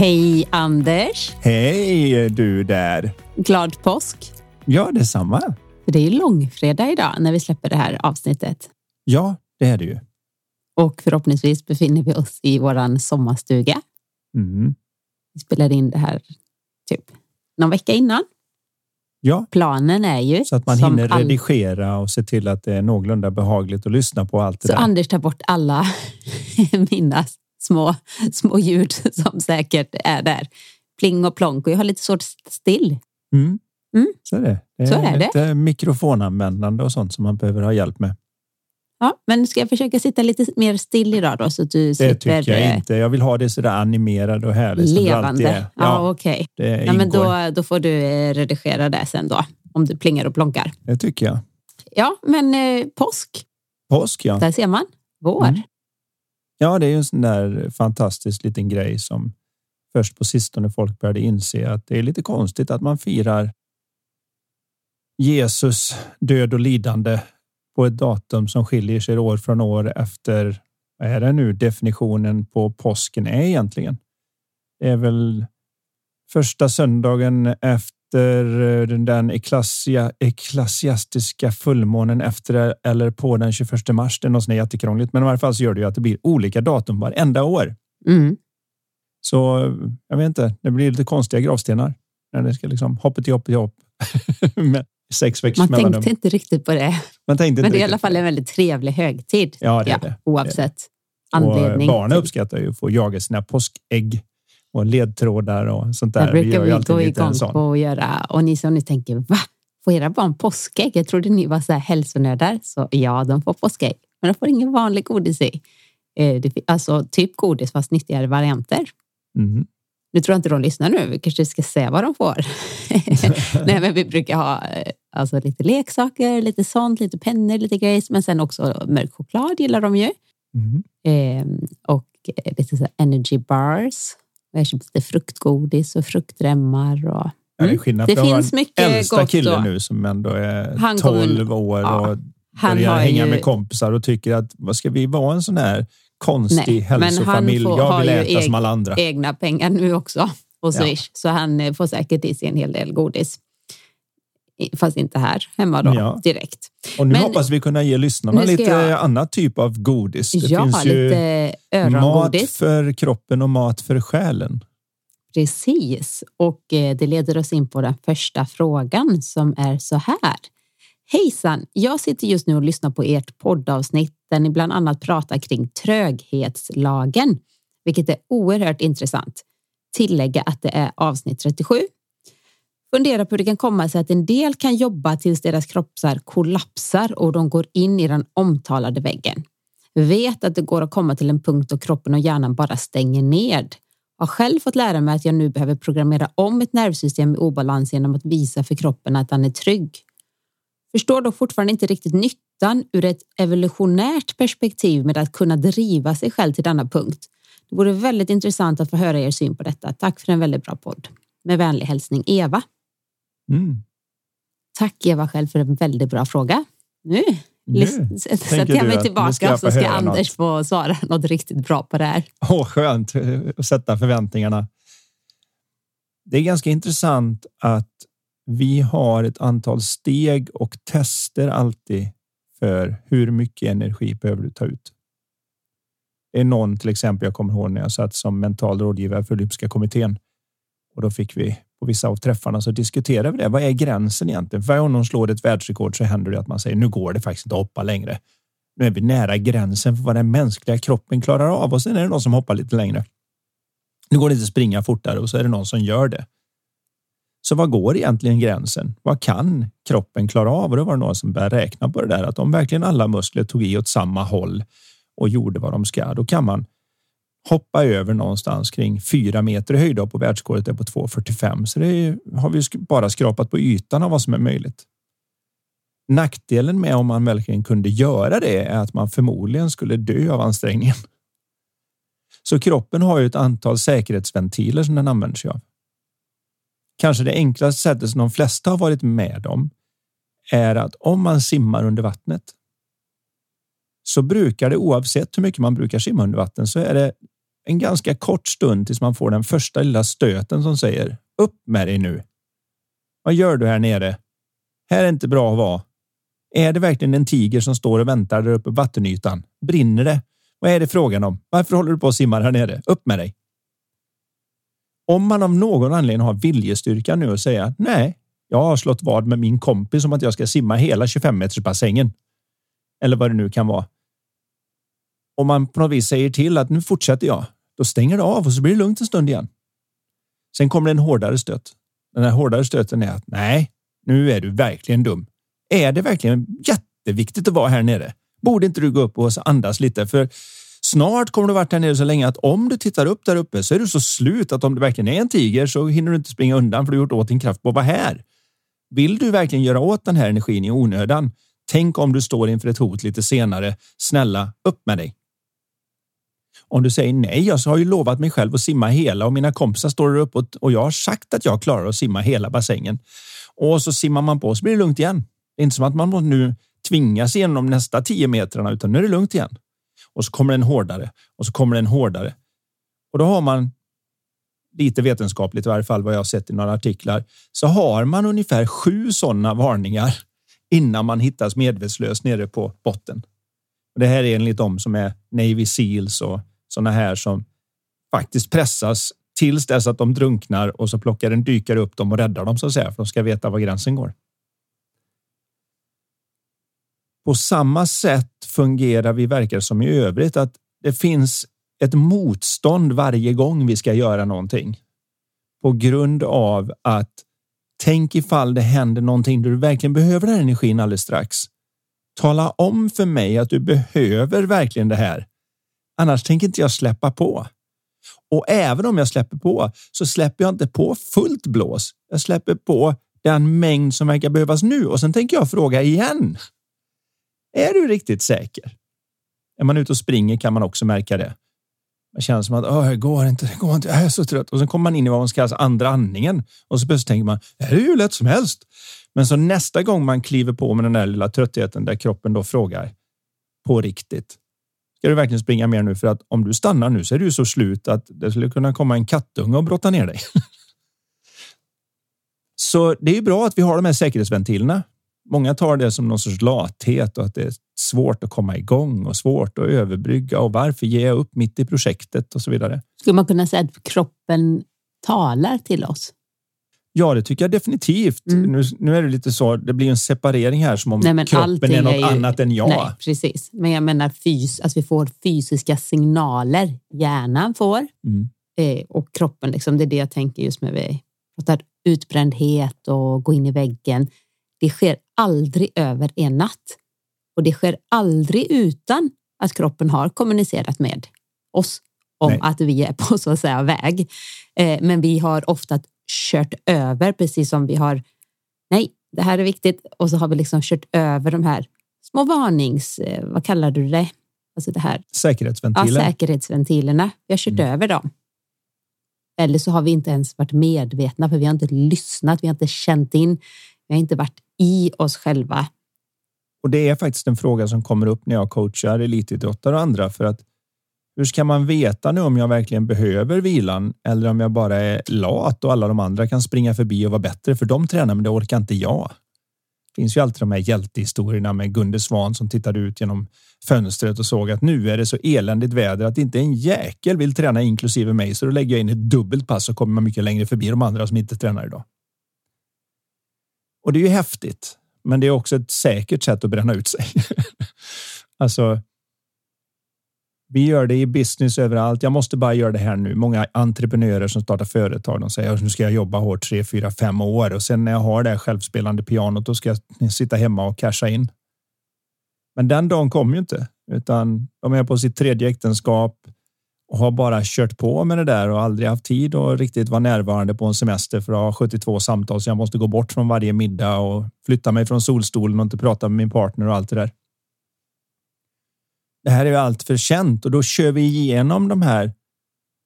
Hej Anders! Hej du där! Glad påsk! Ja, detsamma. För det är ju långfredag idag när vi släpper det här avsnittet. Ja, det är det ju. Och förhoppningsvis befinner vi oss i våran sommarstuga. Mm. Vi spelade in det här typ någon vecka innan. Ja, Planen är ju... så att man hinner redigera och se till att det är någorlunda behagligt att lyssna på allt det Så där. Anders tar bort alla mina små, små ljud som säkert är där. Pling och plonk och jag har lite svårt still. Mm. Mm. Så är det. det Så är det. mikrofonanvändande och sånt som man behöver ha hjälp med. Ja, men ska jag försöka sitta lite mer still idag då så att du Det slipper tycker jag eh, inte. Jag vill ha det sådär animerad och härligt. levande? är. Ja, Ja, okej. det Ja, men då, då får du eh, redigera det sen då, om du plingar och plonkar. Det tycker jag. Ja, men eh, påsk, Påsk, ja. där ser man. Vår. Mm. Ja, det är ju en sån där fantastisk liten grej som först på sistone folk började inse att det är lite konstigt att man firar Jesus död och lidande på ett datum som skiljer sig år från år efter vad är det nu definitionen på påsken är egentligen. Det är väl första söndagen efter eh, den eklassia, eklasiastiska fullmånen efter eller på den 21 mars. Det är något är jättekrångligt, men i alla fall så gör det ju att det blir olika datum varenda år. Mm. Så jag vet inte, det blir lite konstiga gravstenar när det ska liksom hoppet hopp hopp med sex veckors Man tänkte inte riktigt på det, Man tänkte men det är i alla fall en väldigt trevlig högtid. Ja, det är det. Oavsett Och anledning. barnen uppskattar ju att få jaga sina påskägg och ledtrådar och sånt där. Där brukar gör ju vi gå igång på att göra. Och ni som ni tänker, va? Får era barn påskägg? Jag trodde ni var så här hälsonördar. Så ja, de får påskägg. Men de får ingen vanlig godis i. Eh, det, alltså typ godis fast nyttigare varianter. Mm. Nu tror jag inte de lyssnar nu. Vi kanske ska säga vad de får. Nej, men vi brukar ha eh, alltså, lite leksaker, lite sånt, lite pennor, lite grejs. Men sen också mörk choklad gillar de ju. Mm. Eh, och eh, lite så energy bars. Vi har köpt lite fruktgodis och fruktremmar. Och, Ja, det är Mm. skillnad. Det finns mycket äldsta gott kille då. nu som ändå är Han kommer- 12 år ja, och han börjar har hänga ju- med kompisar och tycker att vad ska vi vara en sån här konstig Nej, hälsofamilj? får- Jag vill äta eg- som alla andra. egna pengar nu också Ja. Swish. Så han eh, får säkert i sig en hel del godis. Fast inte här hemma då Ja. direkt. Och nu men- hoppas vi kunna ge lyssnarna lite jag- annat typ av godis. Det ja, finns lite mat för kroppen och mat för själen. Precis, och eh, det leder oss in på den första frågan som är så här. Hejsan! Jag sitter just nu och lyssnar på ert poddavsnitt där ni bland annat pratar kring tröghetslagen, vilket är oerhört intressant. Tillägga att det är avsnitt 37. Fundera på hur det kan komma sig att en del kan jobba tills deras kroppar kollapsar och de går in i den omtalade väggen. Vet att det går att komma till en punkt då kroppen och hjärnan bara stänger ned. Har själv fått lära mig att jag nu behöver programmera om ett nervsystem i obalans genom att visa för kroppen att den är trygg. Förstår dock fortfarande inte riktigt nyttan ur ett evolutionärt perspektiv med att kunna driva sig själv till denna punkt. Det vore väldigt intressant att få höra er syn på detta. Tack för en väldigt bra podd. Med vänlig hälsning Eva. Mm. Tack Eva själv för en väldigt bra fråga. Nu, Nu sätter jag mig tillbaka och så ska Anders få svara något riktigt bra på det här. Åh, skönt att sätta förväntningarna. Det är ganska intressant att vi har ett antal steg och tester alltid för hur mycket energi behöver du ta ut. Det är någon till exempel jag kommer ihåg när jag satt som mental rådgivare för Olympiska kommittén och då fick vi på vissa av träffarna så diskuterar vi det. Vad är gränsen egentligen? För om någon slår ett världsrekord så händer det att man säger nu går det faktiskt inte att hoppa längre. Nu är vi nära gränsen för vad den mänskliga kroppen klarar av och sen är det någon som hoppar lite längre. Nu går det inte att springa fortare och så är det någon som gör det. Så vad går egentligen gränsen? Vad kan kroppen klara av? Och då var det några som började räkna på det där att om verkligen alla muskler tog i åt samma håll och gjorde vad de ska, då kan man hoppa över någonstans kring fyra meter i höjd på världsrekordet är på 2,45. Så det är, har vi bara skrapat på ytan av vad som är möjligt. Nackdelen med om man verkligen kunde göra det är att man förmodligen skulle dö av ansträngningen. Så kroppen har ju ett antal säkerhetsventiler som den använder sig av. Kanske det enklaste sättet som de flesta har varit med om är att om man simmar under vattnet så brukar det oavsett hur mycket man brukar simma under vatten så är det en ganska kort stund tills man får den första lilla stöten som säger upp med dig nu. Vad gör du här nere? Här är inte bra att vara. Är det verkligen en tiger som står och väntar där uppe på vattenytan? Brinner det? Vad är det frågan om? Varför håller du på och simmar här nere? Upp med dig. Om man av någon anledning har viljestyrka nu och säga nej, jag har slått vad med min kompis om att jag ska simma hela 25 meters bassängen. Eller vad det nu kan vara. Om man på något vis säger till att nu fortsätter jag, då stänger det av och så blir det lugnt en stund igen. Sen kommer det en hårdare stöt. Den här hårdare stöten är att nej, nu är du verkligen dum. Är det verkligen jätteviktigt att vara här nere? Borde inte du gå upp och andas lite? För snart kommer du varit här nere så länge att om du tittar upp där uppe så är du så slut att om det verkligen är en tiger så hinner du inte springa undan för du har gjort åt din kraft på att vara här. Vill du verkligen göra åt den här energin i onödan? Tänk om du står inför ett hot lite senare. Snälla, upp med dig. Om du säger nej, jag har ju lovat mig själv att simma hela och mina kompisar står där uppe och jag har sagt att jag klarar att simma hela bassängen. Och så simmar man på så blir det lugnt igen. Det är inte som att man nu tvingas igenom nästa tio metrarna utan nu är det lugnt igen. Och så kommer den hårdare och så kommer den hårdare. Och då har man lite vetenskapligt i varje fall vad jag har sett i några artiklar så har man ungefär sju sådana varningar innan man hittas medvetslös nere på botten. Och det här är enligt dem som är Navy Seals och sådana här som faktiskt pressas tills dess att de drunknar och så plockar en dykare upp dem och räddar dem så att säga för de ska veta var gränsen går. På samma sätt fungerar vi verkar som i övrigt att det finns ett motstånd varje gång vi ska göra någonting. På grund av att tänk ifall det händer någonting där du verkligen behöver den här energin alldeles strax. Tala om för mig att du behöver verkligen det här. Annars tänker inte jag släppa på. Och även om jag släpper på så släpper jag inte på fullt blås. Jag släpper på den mängd som verkar behövas nu och sen tänker jag fråga igen. Är du riktigt säker? Är man ute och springer kan man också märka det. Man känner som att det går inte, det går inte, jag är så trött. Och sen kommer man in i vad man ska kalla andra andningen och så plötsligt tänker man det här är ju lätt som helst. Men så nästa gång man kliver på med den där lilla tröttheten där kroppen då frågar på riktigt. Ska du verkligen springa mer nu? För att om du stannar nu så är du så slut att det skulle kunna komma en kattunge och brotta ner dig. så det är bra att vi har de här säkerhetsventilerna. Många tar det som någon sorts lathet och att det är svårt att komma igång och svårt att överbrygga och varför ger jag upp mitt i projektet och så vidare. Skulle man kunna säga att kroppen talar till oss? Ja, det tycker jag definitivt. Mm. Nu, nu är det lite så. Det blir en separering här som om Nej, kroppen är något är ju, annat än jag. Nej, precis. Men jag menar fys, alltså vi får fysiska signaler. Hjärnan får mm. eh, och kroppen. Liksom, det är det jag tänker just med vi pratar utbrändhet och gå in i väggen. Det sker aldrig över en natt och det sker aldrig utan att kroppen har kommunicerat med oss om Nej. att vi är på så att säga väg. Eh, men vi har ofta kört över, precis som vi har. Nej, det här är viktigt och så har vi liksom kört över de här små varnings, eh, vad kallar du det? Alltså det här. Säkerhetsventiler. Ja, säkerhetsventilerna. Vi har kört mm. över dem. Eller så har vi inte ens varit medvetna för vi har inte lyssnat, vi har inte känt in, vi har inte varit i oss själva. Och det är faktiskt en fråga som kommer upp när jag coachar elitidrottare och andra för att hur ska man veta nu om jag verkligen behöver vilan eller om jag bara är lat och alla de andra kan springa förbi och vara bättre för de tränar men det orkar inte jag. Det finns ju alltid de här hjältehistorierna med Gunde Svan som tittade ut genom fönstret och såg att nu är det så eländigt väder att inte en jäkel vill träna inklusive mig så då lägger jag in ett dubbelt pass och kommer man mycket längre förbi de andra som inte tränar idag. Och det är ju häftigt, men det är också ett säkert sätt att bränna ut sig. alltså, vi gör det i business överallt. Jag måste bara göra det här nu. Många entreprenörer som startar företag, de säger att nu ska jag jobba hårt tre, fyra, fem år och sen när jag har det här självspelande pianot, då ska jag sitta hemma och casha in. Men den dagen kommer ju inte, utan de är på sitt tredje äktenskap och har bara kört på med det där och aldrig haft tid och riktigt vara närvarande på en semester för att ha 72 samtal. Så jag måste gå bort från varje middag och flytta mig från solstolen och inte prata med min partner och allt det där. Det här är ju allt för känt och då kör vi igenom de här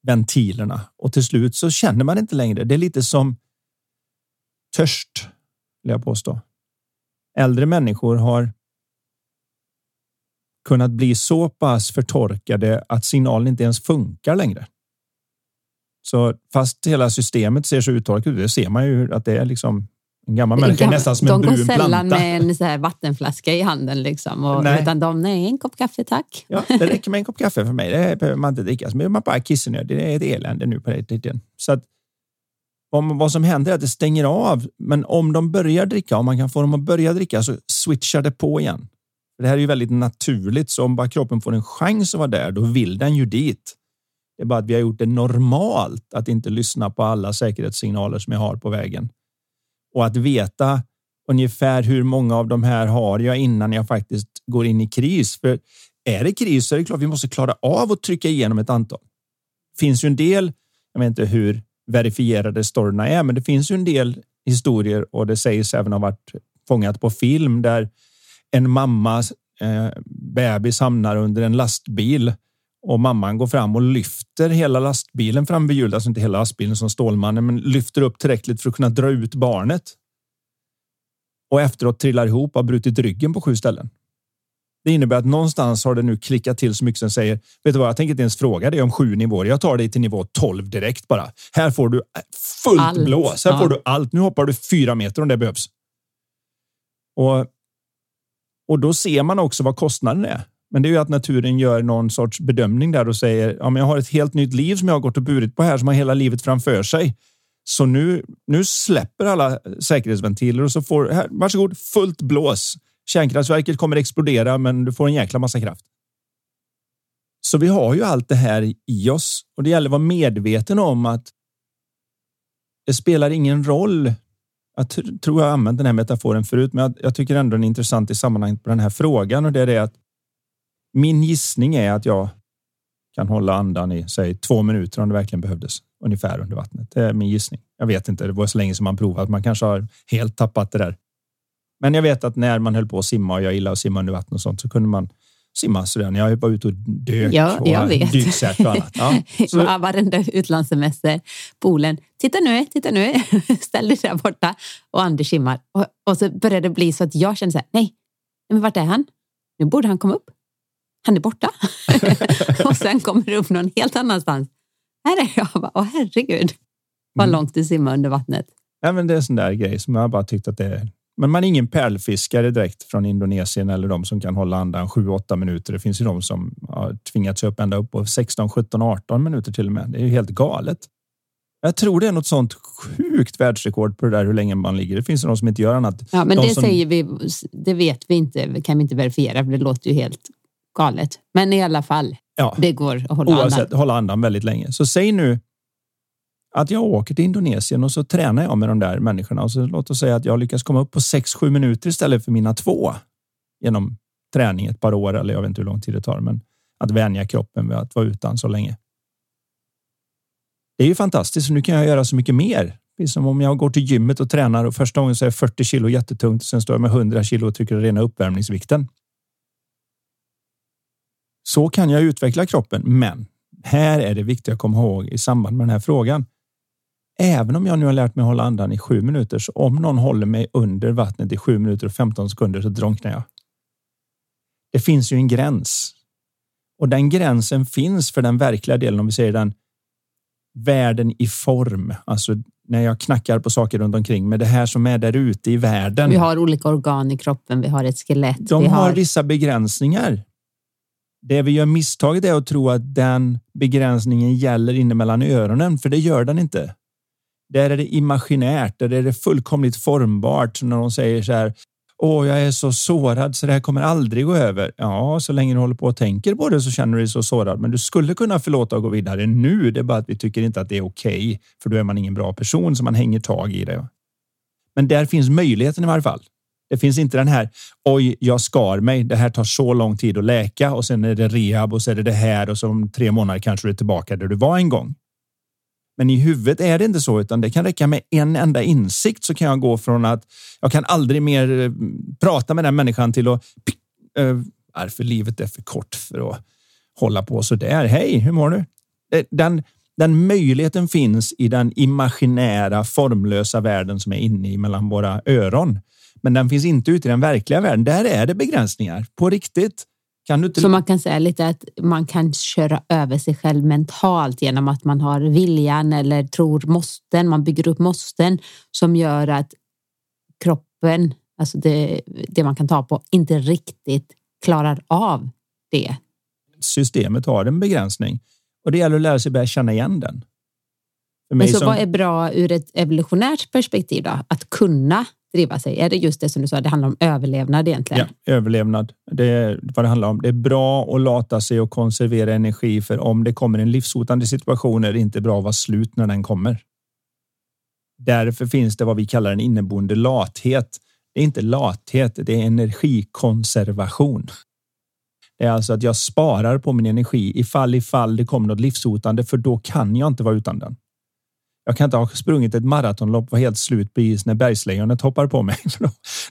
ventilerna och till slut så känner man inte längre. Det är lite som törst, vill jag påstå. Äldre människor har kunnat bli så pass förtorkade att signalen inte ens funkar längre. Så fast hela systemet ser så uttorkat ut, det ser man ju att det är liksom en gammal människa, nästan som en brun planta. De går sällan med en så här vattenflaska i handen liksom. Och, nej. Utan de, nej, en kopp kaffe tack. Ja, det räcker med en kopp kaffe för mig. Det behöver man inte dricka. Så man bara kissnödig. Det är ett elände nu på den tiden. Så att, om, vad som händer är att det stänger av. Men om de börjar dricka, om man kan få dem att börja dricka så switchar det på igen. Det här är ju väldigt naturligt, så om bara kroppen får en chans att vara där, då vill den ju dit. Det är bara att vi har gjort det normalt att inte lyssna på alla säkerhetssignaler som jag har på vägen och att veta ungefär hur många av de här har jag innan jag faktiskt går in i kris. För är det kris så är det klart vi måste klara av att trycka igenom ett antal. Finns ju en del. Jag vet inte hur verifierade storyna är, men det finns ju en del historier och det sägs även ha varit fångat på film där en mammas eh, bebis hamnar under en lastbil och mamman går fram och lyfter hela lastbilen fram vid hjulet, alltså inte hela lastbilen som Stålmannen, men lyfter upp tillräckligt för att kunna dra ut barnet. Och efteråt trillar ihop och har brutit ryggen på sju ställen. Det innebär att någonstans har det nu klickat till så mycket som säger, vet du vad, jag tänker inte ens fråga dig om sju nivåer. Jag tar dig till nivå 12 direkt bara. Här får du fullt allt. blås. Här ja. får du allt. Nu hoppar du fyra meter om det behövs. Och, och då ser man också vad kostnaden är. Men det är ju att naturen gör någon sorts bedömning där och säger ja, men jag har ett helt nytt liv som jag har gått och burit på här som har hela livet framför sig. Så nu, nu släpper alla säkerhetsventiler och så får här, varsågod fullt blås. Kärnkraftverket kommer explodera, men du får en jäkla massa kraft. Så vi har ju allt det här i oss och det gäller att vara medveten om att det spelar ingen roll. Jag tror jag använt den här metaforen förut, men jag, jag tycker ändå den är intressant i sammanhanget på den här frågan och det är det att min gissning är att jag kan hålla andan i säg två minuter om det verkligen behövdes ungefär under vattnet. Det är min gissning. Jag vet inte. Det var så länge som man provat. Man kanske har helt tappat det där. Men jag vet att när man höll på att simma och jag gillar att simma under vatten och sånt så kunde man simma sådär när jag var ute och dök ja, jag vet. dyksätt och annat. Ja, så. Varenda utlandssemester, poolen. Titta nu, titta nu, ställ dig där borta och Anders simmar. Och, och så började det bli så att jag kände så här, nej, men vart är han? Nu borde han komma upp han är borta. och sen kommer det upp någon helt annanstans. Här är jag. Bara, Åh herregud, vad mm. långt du simmar under vattnet. Ja, men det är en sån där grej som jag bara tyckt att det är. Men man är ingen pärlfiskare direkt från Indonesien eller de som kan hålla andan 7-8 minuter. Det finns ju de som har tvingats upp ända upp på 16, 17, 18 minuter till och med. Det är ju helt galet. Jag tror det är något sånt sjukt världsrekord på det där hur länge man ligger. Det finns de som inte gör annat. Ja, men de det som... säger vi. Det vet vi inte. kan vi inte verifiera för det låter ju helt galet. Men i alla fall, ja. det går att hålla Oavsett, andan. hålla andan väldigt länge. Så säg nu att jag åker till Indonesien och så tränar jag med de där människorna. Och så låt oss säga att jag lyckas komma upp på 6-7 minuter istället för mina två genom träning ett par år eller jag vet inte hur lång tid det tar, men att vänja kroppen vid att vara utan så länge. Det är ju fantastiskt, nu kan jag göra så mycket mer. Är som om jag går till gymmet och tränar och första gången så är 40 kilo jättetungt och sen står jag med 100 kilo och trycker rena uppvärmningsvikten. Så kan jag utveckla kroppen, men här är det viktigt att komma ihåg i samband med den här frågan. Även om jag nu har lärt mig att hålla andan i sju minuter, så om någon håller mig under vattnet i sju minuter och 15 sekunder så drunknar jag. Det finns ju en gräns och den gränsen finns för den verkliga delen. Om vi säger den världen i form, alltså när jag knackar på saker runt omkring med det här som är där ute i världen. Vi har olika organ i kroppen. Vi har ett skelett. De vi har vissa begränsningar. Det vi gör misstaget är att tro att den begränsningen gäller inne mellan öronen, för det gör den inte. Där är det imaginärt, där är det fullkomligt formbart. När de säger så här. Åh, jag är så sårad så det här kommer aldrig gå över. Ja, så länge du håller på och tänker på det så känner du dig så sårad. Men du skulle kunna förlåta och gå vidare nu. Det är bara att vi tycker inte att det är okej, okay, för då är man ingen bra person så man hänger tag i det. Men där finns möjligheten i varje fall. Det finns inte den här. Oj, jag skar mig. Det här tar så lång tid att läka och sen är det rehab och så är det det här och så om tre månader kanske du är tillbaka där du var en gång. Men i huvudet är det inte så, utan det kan räcka med en enda insikt så kan jag gå från att jag kan aldrig mer eh, prata med den människan till att äh, eh, för livet är för kort för att hålla på så där. Hej, hur mår du? Den, den möjligheten finns i den imaginära formlösa världen som är inne i mellan våra öron. Men den finns inte ute i den verkliga världen. Där är det begränsningar på riktigt. Kan du inte... Så man kan säga lite att man kan köra över sig själv mentalt genom att man har viljan eller tror måsten. Man bygger upp måsten som gör att kroppen, alltså det, det man kan ta på, inte riktigt klarar av det. Systemet har en begränsning och det gäller att lära sig börja känna igen den. Men så som... vad är bra ur ett evolutionärt perspektiv då? Att kunna driva sig? Är det just det som du sa, det handlar om överlevnad egentligen? Ja, överlevnad. Det är vad det handlar om. Det är bra att lata sig och konservera energi för om det kommer en livshotande situation är det inte bra att vara slut när den kommer. Därför finns det vad vi kallar en inneboende lathet. Det är inte lathet, det är energikonservation. Det är alltså att jag sparar på min energi ifall ifall det kommer något livshotande, för då kan jag inte vara utan den. Jag kan inte ha sprungit ett maratonlopp och helt slut på is när bergslejonet hoppar på mig.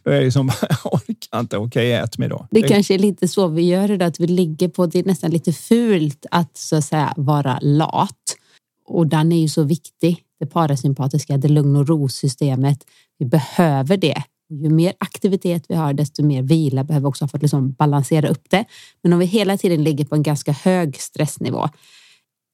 då, är jag liksom, jag orkar inte. Okej, okay, ät mig då. Det, det kanske är lite så vi gör det, att vi ligger på, det är nästan lite fult att så att säga vara lat. Och den är ju så viktig, det parasympatiska, det lugn och ro-systemet. Vi behöver det. Ju mer aktivitet vi har, desto mer vila behöver vi också för att liksom balansera upp det. Men om vi hela tiden ligger på en ganska hög stressnivå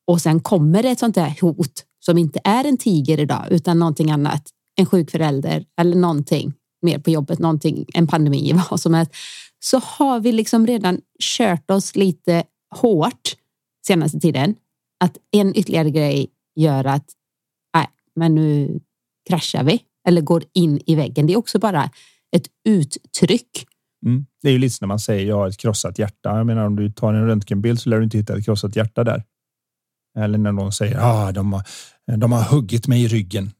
och sen kommer det ett sånt där hot som inte är en tiger idag utan någonting annat, en sjuk förälder eller någonting mer på jobbet, någonting, en pandemi, vad som helst, så har vi liksom redan kört oss lite hårt senaste tiden. Att en ytterligare grej gör att nej, men nu kraschar vi eller går in i väggen. Det är också bara ett uttryck. Mm. Det är ju lite som när man säger jag har ett krossat hjärta. Jag menar om du tar en röntgenbild så lär du inte hitta ett krossat hjärta där. Eller när någon säger ah, de, har, de har huggit mig i ryggen.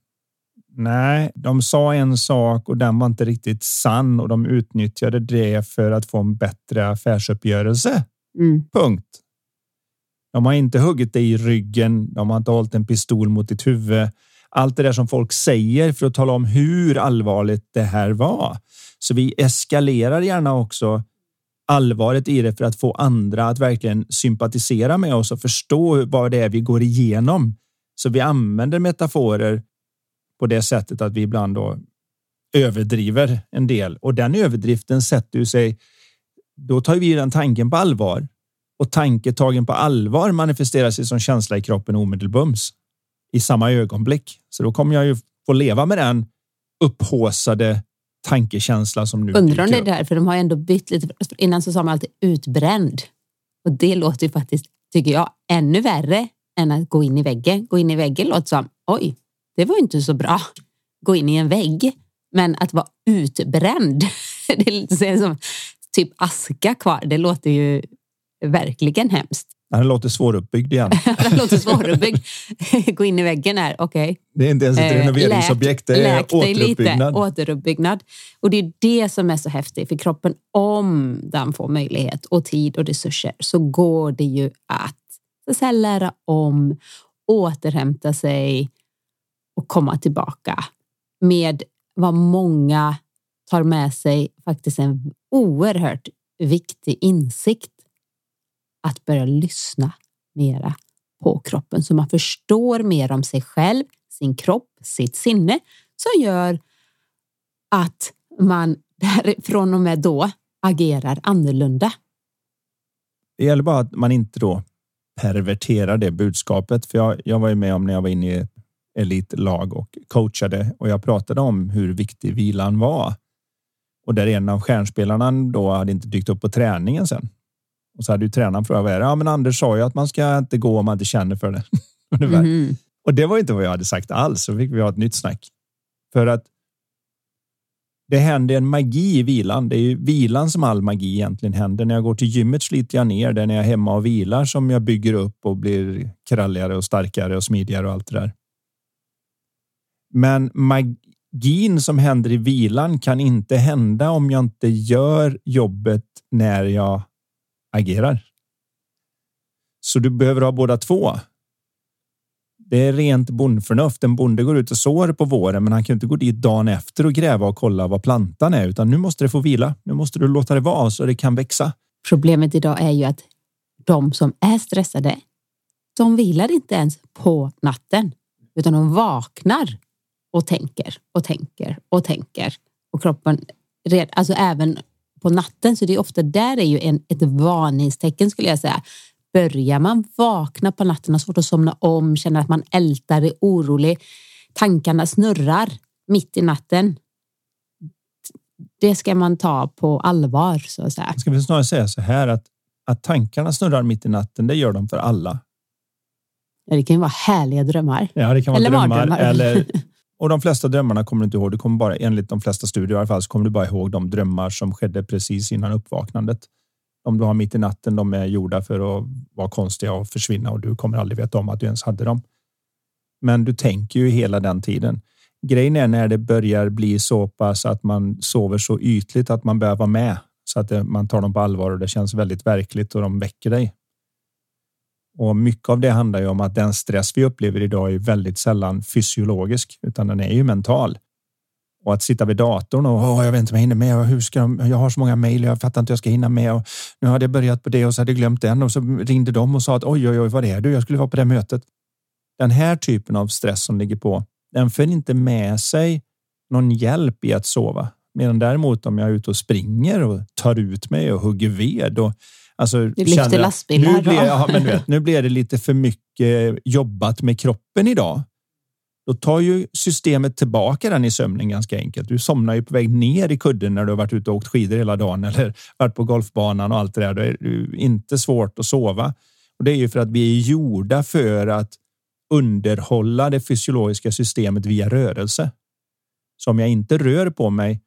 Nej, de sa en sak och den var inte riktigt sann och de utnyttjade det för att få en bättre affärsuppgörelse. Mm. Punkt. De har inte huggit dig i ryggen. De har inte hållit en pistol mot ditt huvud. Allt det där som folk säger för att tala om hur allvarligt det här var. Så vi eskalerar gärna också allvaret i det för att få andra att verkligen sympatisera med oss och förstå vad det är vi går igenom. Så vi använder metaforer på det sättet att vi ibland då överdriver en del och den överdriften sätter ju sig. Då tar vi den tanken på allvar och tanketagen på allvar manifesterar sig som känsla i kroppen omedelbums i samma ögonblick. Så då kommer jag ju få leva med den upphåsade tankekänsla som nu Undrar om det är därför de har ändå bytt lite. Innan så sa man alltid utbränd och det låter ju faktiskt, tycker jag, ännu värre än att gå in i väggen. Gå in i väggen låter som oj, det var inte så bra. Gå in i en vägg, men att vara utbränd. Det är lite som typ aska kvar. Det låter ju verkligen hemskt. Den låter svåruppbyggd igen. den låter svåruppbyggd. Gå in i väggen här, okej. Okay. Det är inte ens ett eh, renoveringsobjekt, det är återuppbyggnad. Lite, återuppbyggnad. Och det är det som är så häftigt för kroppen. Om den får möjlighet och tid och resurser så går det ju att, så säga, lära om, återhämta sig och komma tillbaka med vad många tar med sig faktiskt en oerhört viktig insikt att börja lyssna mera på kroppen så man förstår mer om sig själv, sin kropp, sitt sinne som gör att man från och med då agerar annorlunda. Det gäller bara att man inte då perverterar det budskapet. För jag, jag var ju med om när jag var inne i ett elitlag och coachade och jag pratade om hur viktig vilan var. Och där en av stjärnspelarna då hade inte dykt upp på träningen sen. Och så hade ju tränaren frågat vad är det? Ja, men Anders sa ju att man ska inte gå om man inte känner för det. mm. Och det var inte vad jag hade sagt alls. Så fick vi ha ett nytt snack. För att det händer en magi i vilan. Det är ju vilan som all magi egentligen händer. När jag går till gymmet sliter jag ner. Det är när jag är hemma och vilar som jag bygger upp och blir kralligare och starkare och smidigare och allt det där. Men magin som händer i vilan kan inte hända om jag inte gör jobbet när jag agerar. Så du behöver ha båda två. Det är rent bondförnuft. En bonde går ut och sår på våren, men han kan inte gå dit dagen efter och gräva och kolla vad plantan är, utan nu måste det få vila. Nu måste du låta det vara så det kan växa. Problemet idag är ju att de som är stressade, de vilar inte ens på natten, utan de vaknar och tänker och tänker och tänker och kroppen, alltså även på natten, så det är ofta där är ju en, ett varningstecken skulle jag säga. Börjar man vakna på natten, har svårt att somna om, känner att man ältar, är orolig, tankarna snurrar mitt i natten. Det ska man ta på allvar så att säga. Ska vi snarare säga så här att, att tankarna snurrar mitt i natten, det gör de för alla. Ja, det kan ju vara härliga drömmar. Ja, det kan vara eller drömmar. Eller, och de flesta drömmarna kommer du inte ihåg. Du kommer bara, enligt de flesta studier i alla fall, så kommer du bara ihåg de drömmar som skedde precis innan uppvaknandet om du har mitt i natten, de är gjorda för att vara konstiga och försvinna och du kommer aldrig veta om att du ens hade dem. Men du tänker ju hela den tiden. Grejen är när det börjar bli så pass att man sover så ytligt att man börjar vara med så att man tar dem på allvar och det känns väldigt verkligt och de väcker dig. Och mycket av det handlar ju om att den stress vi upplever idag är väldigt sällan fysiologisk, utan den är ju mental. Och att sitta vid datorn och oh, jag vet inte om jag hinner med. Och hur ska jag? jag har så många mejl. Jag fattar inte hur jag ska hinna med. Och nu hade jag börjat på det och så hade jag glömt den och så ringde de och sa att oj, oj, oj, vad är du? Jag skulle vara på det mötet. Den här typen av stress som ligger på, den för inte med sig någon hjälp i att sova. Medan däremot om jag är ute och springer och tar ut mig och hugger ved och Alltså, du lyfter lastbilar. Nu blir, ja, men vet, nu blir det lite för mycket jobbat med kroppen idag. Då tar ju systemet tillbaka den i sömnen ganska enkelt. Du somnar ju på väg ner i kudden när du har varit ute och åkt skidor hela dagen eller varit på golfbanan och allt det där. Då är det inte svårt att sova. Och det är ju för att vi är gjorda för att underhålla det fysiologiska systemet via rörelse. Så om jag inte rör på mig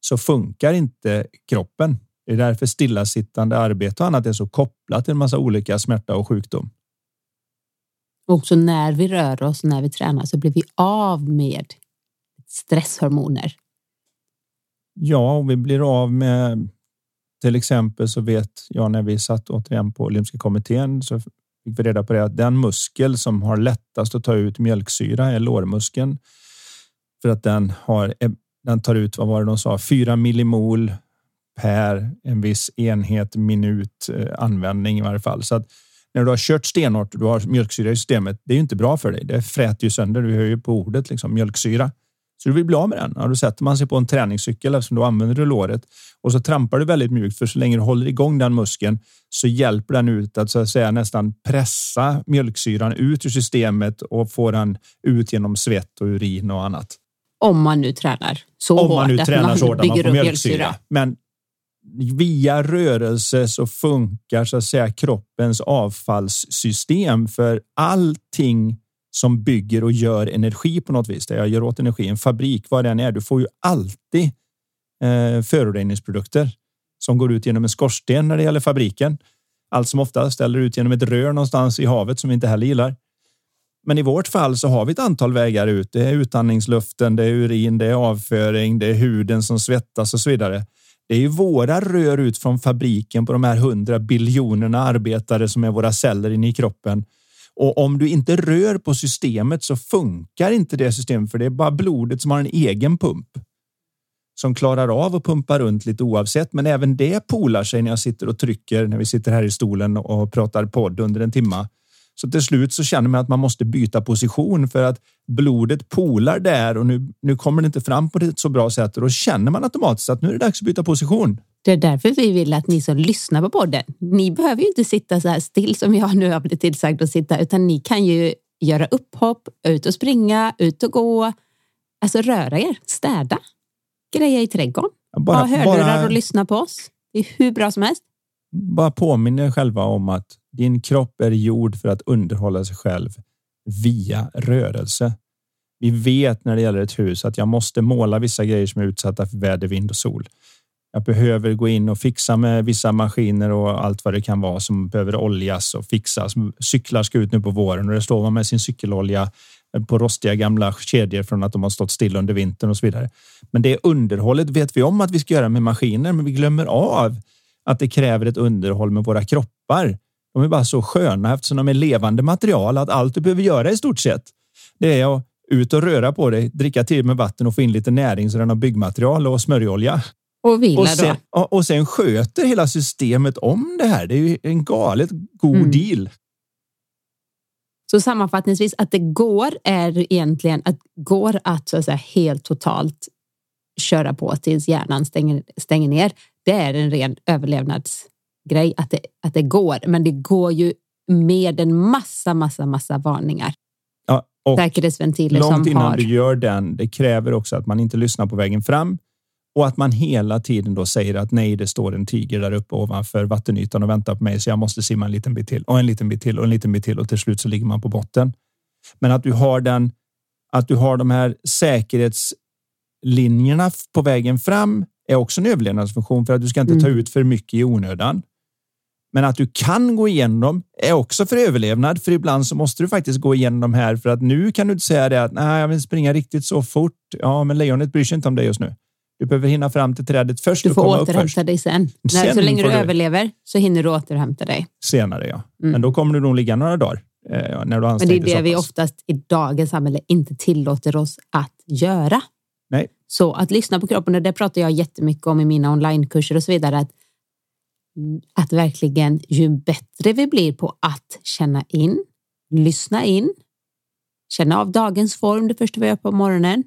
så funkar inte kroppen. Det är därför stillasittande arbete och annat är så kopplat till en massa olika smärta och sjukdom. Också när vi rör oss, när vi tränar så blir vi av med stresshormoner. Ja, och vi blir av med till exempel så vet jag när vi satt återigen på olympiska kommittén så fick vi reda på det att den muskel som har lättast att ta ut mjölksyra är lårmuskeln. För att den har, den tar ut, vad var det de sa, 4 millimol per en viss enhet minut eh, användning i varje fall. Så att när du har kört stenhårt och du har mjölksyra i systemet. Det är ju inte bra för dig. Det fräter ju sönder. Du hör ju på ordet liksom mjölksyra. Så du vill bli av med den. Ja, då sätter man sig på en träningscykel eftersom då använder du låret och så trampar du väldigt mjukt för så länge du håller igång den muskeln så hjälper den ut att så att säga nästan pressa mjölksyran ut ur systemet och få den ut genom svett och urin och annat. Om man nu tränar så Om man nu tränar så hårt att man får mjölksyra. mjölksyra. Men via rörelse så funkar så att säga kroppens avfallssystem för allting som bygger och gör energi på något vis. Där jag gör åt energi. En fabrik, vad den är, du får ju alltid eh, föroreningsprodukter som går ut genom en skorsten när det gäller fabriken. Allt som ofta ställer ut genom ett rör någonstans i havet som vi inte heller gillar. Men i vårt fall så har vi ett antal vägar ut. Det är utandningsluften, det är urin, det är avföring, det är huden som svettas och så vidare. Det är ju våra rör ut från fabriken på de här hundra biljonerna arbetare som är våra celler inne i kroppen. Och om du inte rör på systemet så funkar inte det systemet för det är bara blodet som har en egen pump som klarar av att pumpa runt lite oavsett. Men även det polar sig när jag sitter och trycker när vi sitter här i stolen och pratar podd under en timma. Så till slut så känner man att man måste byta position för att blodet polar där och nu, nu kommer det inte fram på ett så bra sätt och då känner man automatiskt att nu är det dags att byta position. Det är därför vi vill att ni som lyssnar på podden, ni behöver ju inte sitta så här still som jag nu har blivit tillsagd att sitta, utan ni kan ju göra upphopp, ut och springa, ut och gå, alltså röra er, städa, greja i trädgården, bara, ha hörlurar bara, och lyssna på oss. Det är hur bra som helst. Bara påminner själva om att din kropp är gjord för att underhålla sig själv via rörelse. Vi vet när det gäller ett hus att jag måste måla vissa grejer som är utsatta för väder, vind och sol. Jag behöver gå in och fixa med vissa maskiner och allt vad det kan vara som behöver oljas och fixas. Cyklar ska ut nu på våren och det står man med sin cykelolja på rostiga gamla kedjor från att de har stått still under vintern och så vidare. Men det underhållet vet vi om att vi ska göra med maskiner, men vi glömmer av att det kräver ett underhåll med våra kroppar. De är bara så sköna eftersom de är levande material att allt du behöver göra i stort sett det är att ut och röra på dig, dricka till med vatten och få in lite näring så den har byggmaterial och smörjolja. Och vila och sen, då. Och sen sköter hela systemet om det här. Det är ju en galet god mm. deal. Så sammanfattningsvis, att det går är egentligen att går att, så att säga, helt totalt köra på tills hjärnan stänger, stänger ner. Det är en ren överlevnadsgrej att det, att det går, men det går ju med en massa, massa, massa varningar. Ja, och Säkerhetsventiler långt som innan har... du gör den, det kräver också att man inte lyssnar på vägen fram och att man hela tiden då säger att nej, det står en tiger där uppe ovanför vattenytan och väntar på mig, så jag måste simma en liten bit till och en liten bit till och en liten bit till och till slut så ligger man på botten. Men att du har den, att du har de här säkerhetslinjerna på vägen fram är också en överlevnadsfunktion för att du ska inte ta mm. ut för mycket i onödan. Men att du kan gå igenom är också för överlevnad, för ibland så måste du faktiskt gå igenom de här för att nu kan du inte säga det att nej, jag vill springa riktigt så fort. Ja, men lejonet bryr sig inte om dig just nu. Du behöver hinna fram till trädet först. Du får återhämta dig sen. sen När, så länge du, du överlever så hinner du återhämta dig. Senare, ja. Mm. Men då kommer du nog ligga några dagar. Eh, när du Men det är det vi oftast i dagens samhälle inte tillåter oss att göra. Så att lyssna på kroppen, och det pratar jag jättemycket om i mina onlinekurser och så vidare. Att, att verkligen, ju bättre vi blir på att känna in, lyssna in, känna av dagens form det första vi gör på morgonen,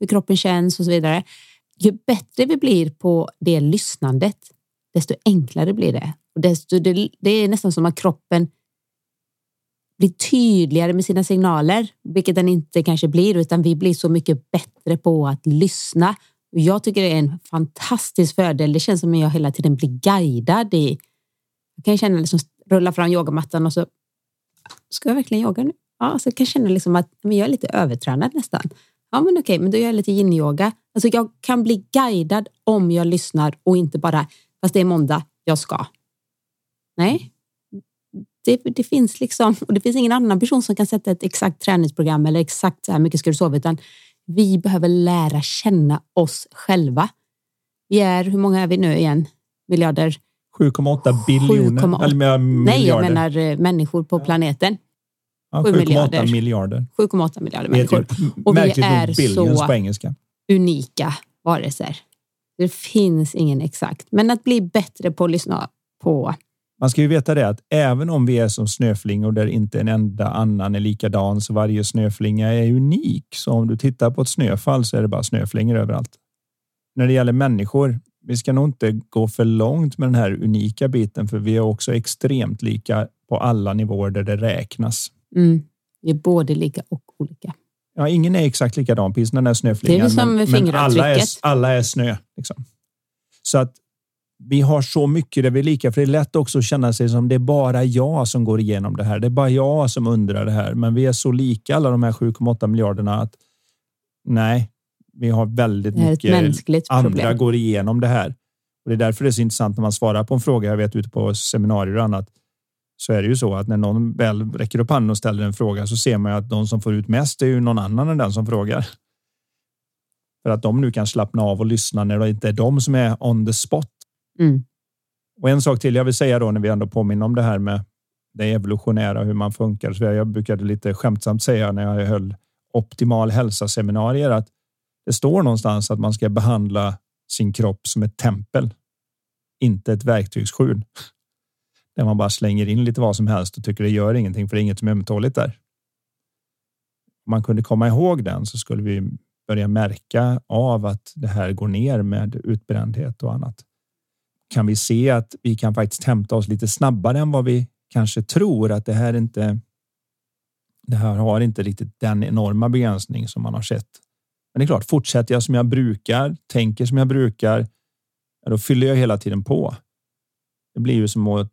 hur kroppen känns och så vidare ju bättre vi blir på det lyssnandet, desto enklare blir det. Och desto, det, det är nästan som att kroppen blir tydligare med sina signaler, vilket den inte kanske blir, utan vi blir så mycket bättre på att lyssna. Jag tycker det är en fantastisk fördel. Det känns som att jag hela tiden blir guidad i. Jag kan känna liksom rulla fram yogamattan och så ska jag verkligen yoga nu? Ja, så jag kan känna liksom att men jag är lite övertränad nästan. Ja, men okej, men då gör jag lite yin-yoga. Alltså jag kan bli guidad om jag lyssnar och inte bara, fast det är måndag, jag ska. Nej, det, det, finns liksom, och det finns ingen annan person som kan sätta ett exakt träningsprogram eller exakt så här mycket ska du sova, utan vi behöver lära känna oss själva. Vi är, hur många är vi nu igen? Miljarder? 7,8 biljoner. 7, eller Nej, jag menar eh, människor på planeten. Ja, 7,8 miljarder. miljarder. 7,8 miljarder människor. Typ, och vi är så på engelska. unika varelser. Det finns ingen exakt, men att bli bättre på att lyssna på. Man ska ju veta det att även om vi är som snöflingor där inte en enda annan är likadan så varje snöflinga är unik. Så om du tittar på ett snöfall så är det bara snöflingor överallt. När det gäller människor, vi ska nog inte gå för långt med den här unika biten, för vi är också extremt lika på alla nivåer där det räknas. Mm. Vi är både lika och olika. Ja, ingen är exakt likadan, precis den där snöflingan. Det är som men, men alla, är, alla är snö. Liksom. Så att vi har så mycket där vi är lika, för det är lätt också att känna sig som det är bara jag som går igenom det här. Det är bara jag som undrar det här, men vi är så lika alla de här 7,8 miljarderna att nej, vi har väldigt mycket andra problem. går igenom det här. Och Det är därför det är så intressant när man svarar på en fråga. Jag vet ute på seminarier och annat så är det ju så att när någon väl räcker upp handen och ställer en fråga så ser man ju att de som får ut mest är ju någon annan än den som frågar. För att de nu kan slappna av och lyssna när det inte är de som är on the spot. Mm. Och en sak till jag vill säga då när vi ändå påminner om det här med det evolutionära, hur man funkar. Så jag brukade lite skämtsamt säga när jag höll optimal hälsa seminarier att det står någonstans att man ska behandla sin kropp som ett tempel, inte ett verktygsskjul där man bara slänger in lite vad som helst och tycker det gör ingenting för det är inget som är ömtåligt där. Om man kunde komma ihåg den så skulle vi börja märka av att det här går ner med utbrändhet och annat. Kan vi se att vi kan faktiskt hämta oss lite snabbare än vad vi kanske tror att det här inte. Det här har inte riktigt den enorma begränsning som man har sett. Men det är klart, fortsätter jag som jag brukar, tänker som jag brukar, då fyller jag hela tiden på. Det blir ju som att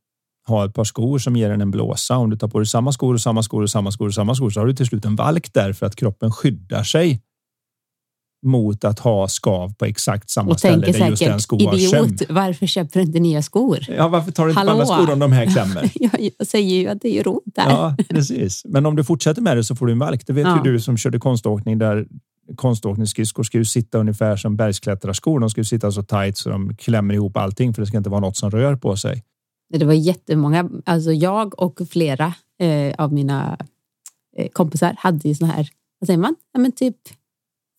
ha ett par skor som ger en en blåsa. Om du tar på dig samma skor och samma skor och samma skor och samma skor så har du till slut en valk där för att kroppen skyddar sig mot att ha skav på exakt samma Och ställe tänker där just den säkert, skon har idiot, varför köper du inte nya skor? Ja, varför tar du inte Hallå? andra skor om de här klämmer? Jag, jag säger ju att det gör ont där. Ja, precis. Men om du fortsätter med det så får du en valk. Det vet Ja. ju du som körde konståkning där konståkningsskridskor ska ju sitta ungefär som bergsklättrarskor. De ska ju sitta så tajt så de klämmer ihop allting för det ska inte vara något som rör på sig. Det var jättemånga, alltså jag och flera eh, av mina eh, kompisar hade ju såna här, vad säger man, ja, men typ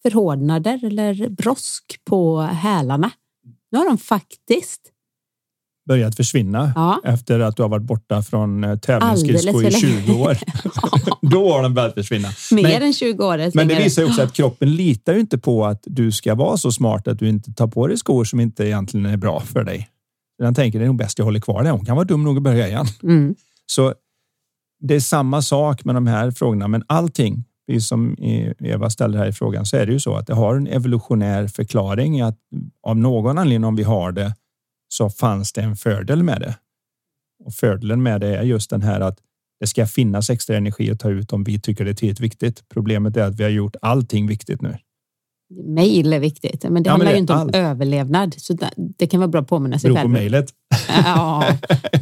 förhårdnader eller brosk på hälarna. Nu har de faktiskt, Börjat försvinna ja, efter att du har varit borta från eh, tävlingsskridskor i Alldeles för 20 år. Då har de börjat försvinna. mer Men- än 20 år. Men det visar ju också att kroppen litar ju inte på att du ska vara så smart att du inte tar på dig skor som inte egentligen är bra för dig. Den tänker det är nog bäst jag håller kvar det. Hon kan vara dum nog att börja igen. Mm. Så det är samma sak med de här frågorna, men allting, precis som Eva ställde här i frågan, så är det ju så att det har en evolutionär förklaring att av någon anledning om vi har det så fanns det en fördel med det. Och fördelen med det är just den här att det ska finnas extra energi att ta ut om vi tycker det är tillräckligt viktigt. Problemet är att vi har gjort allting viktigt nu. Mail är viktigt, men det Ja, men handlar det ju inte om allt. överlevnad. Så det, det kan vara bra att påminna sig Beror på själv. mejlet. Ja,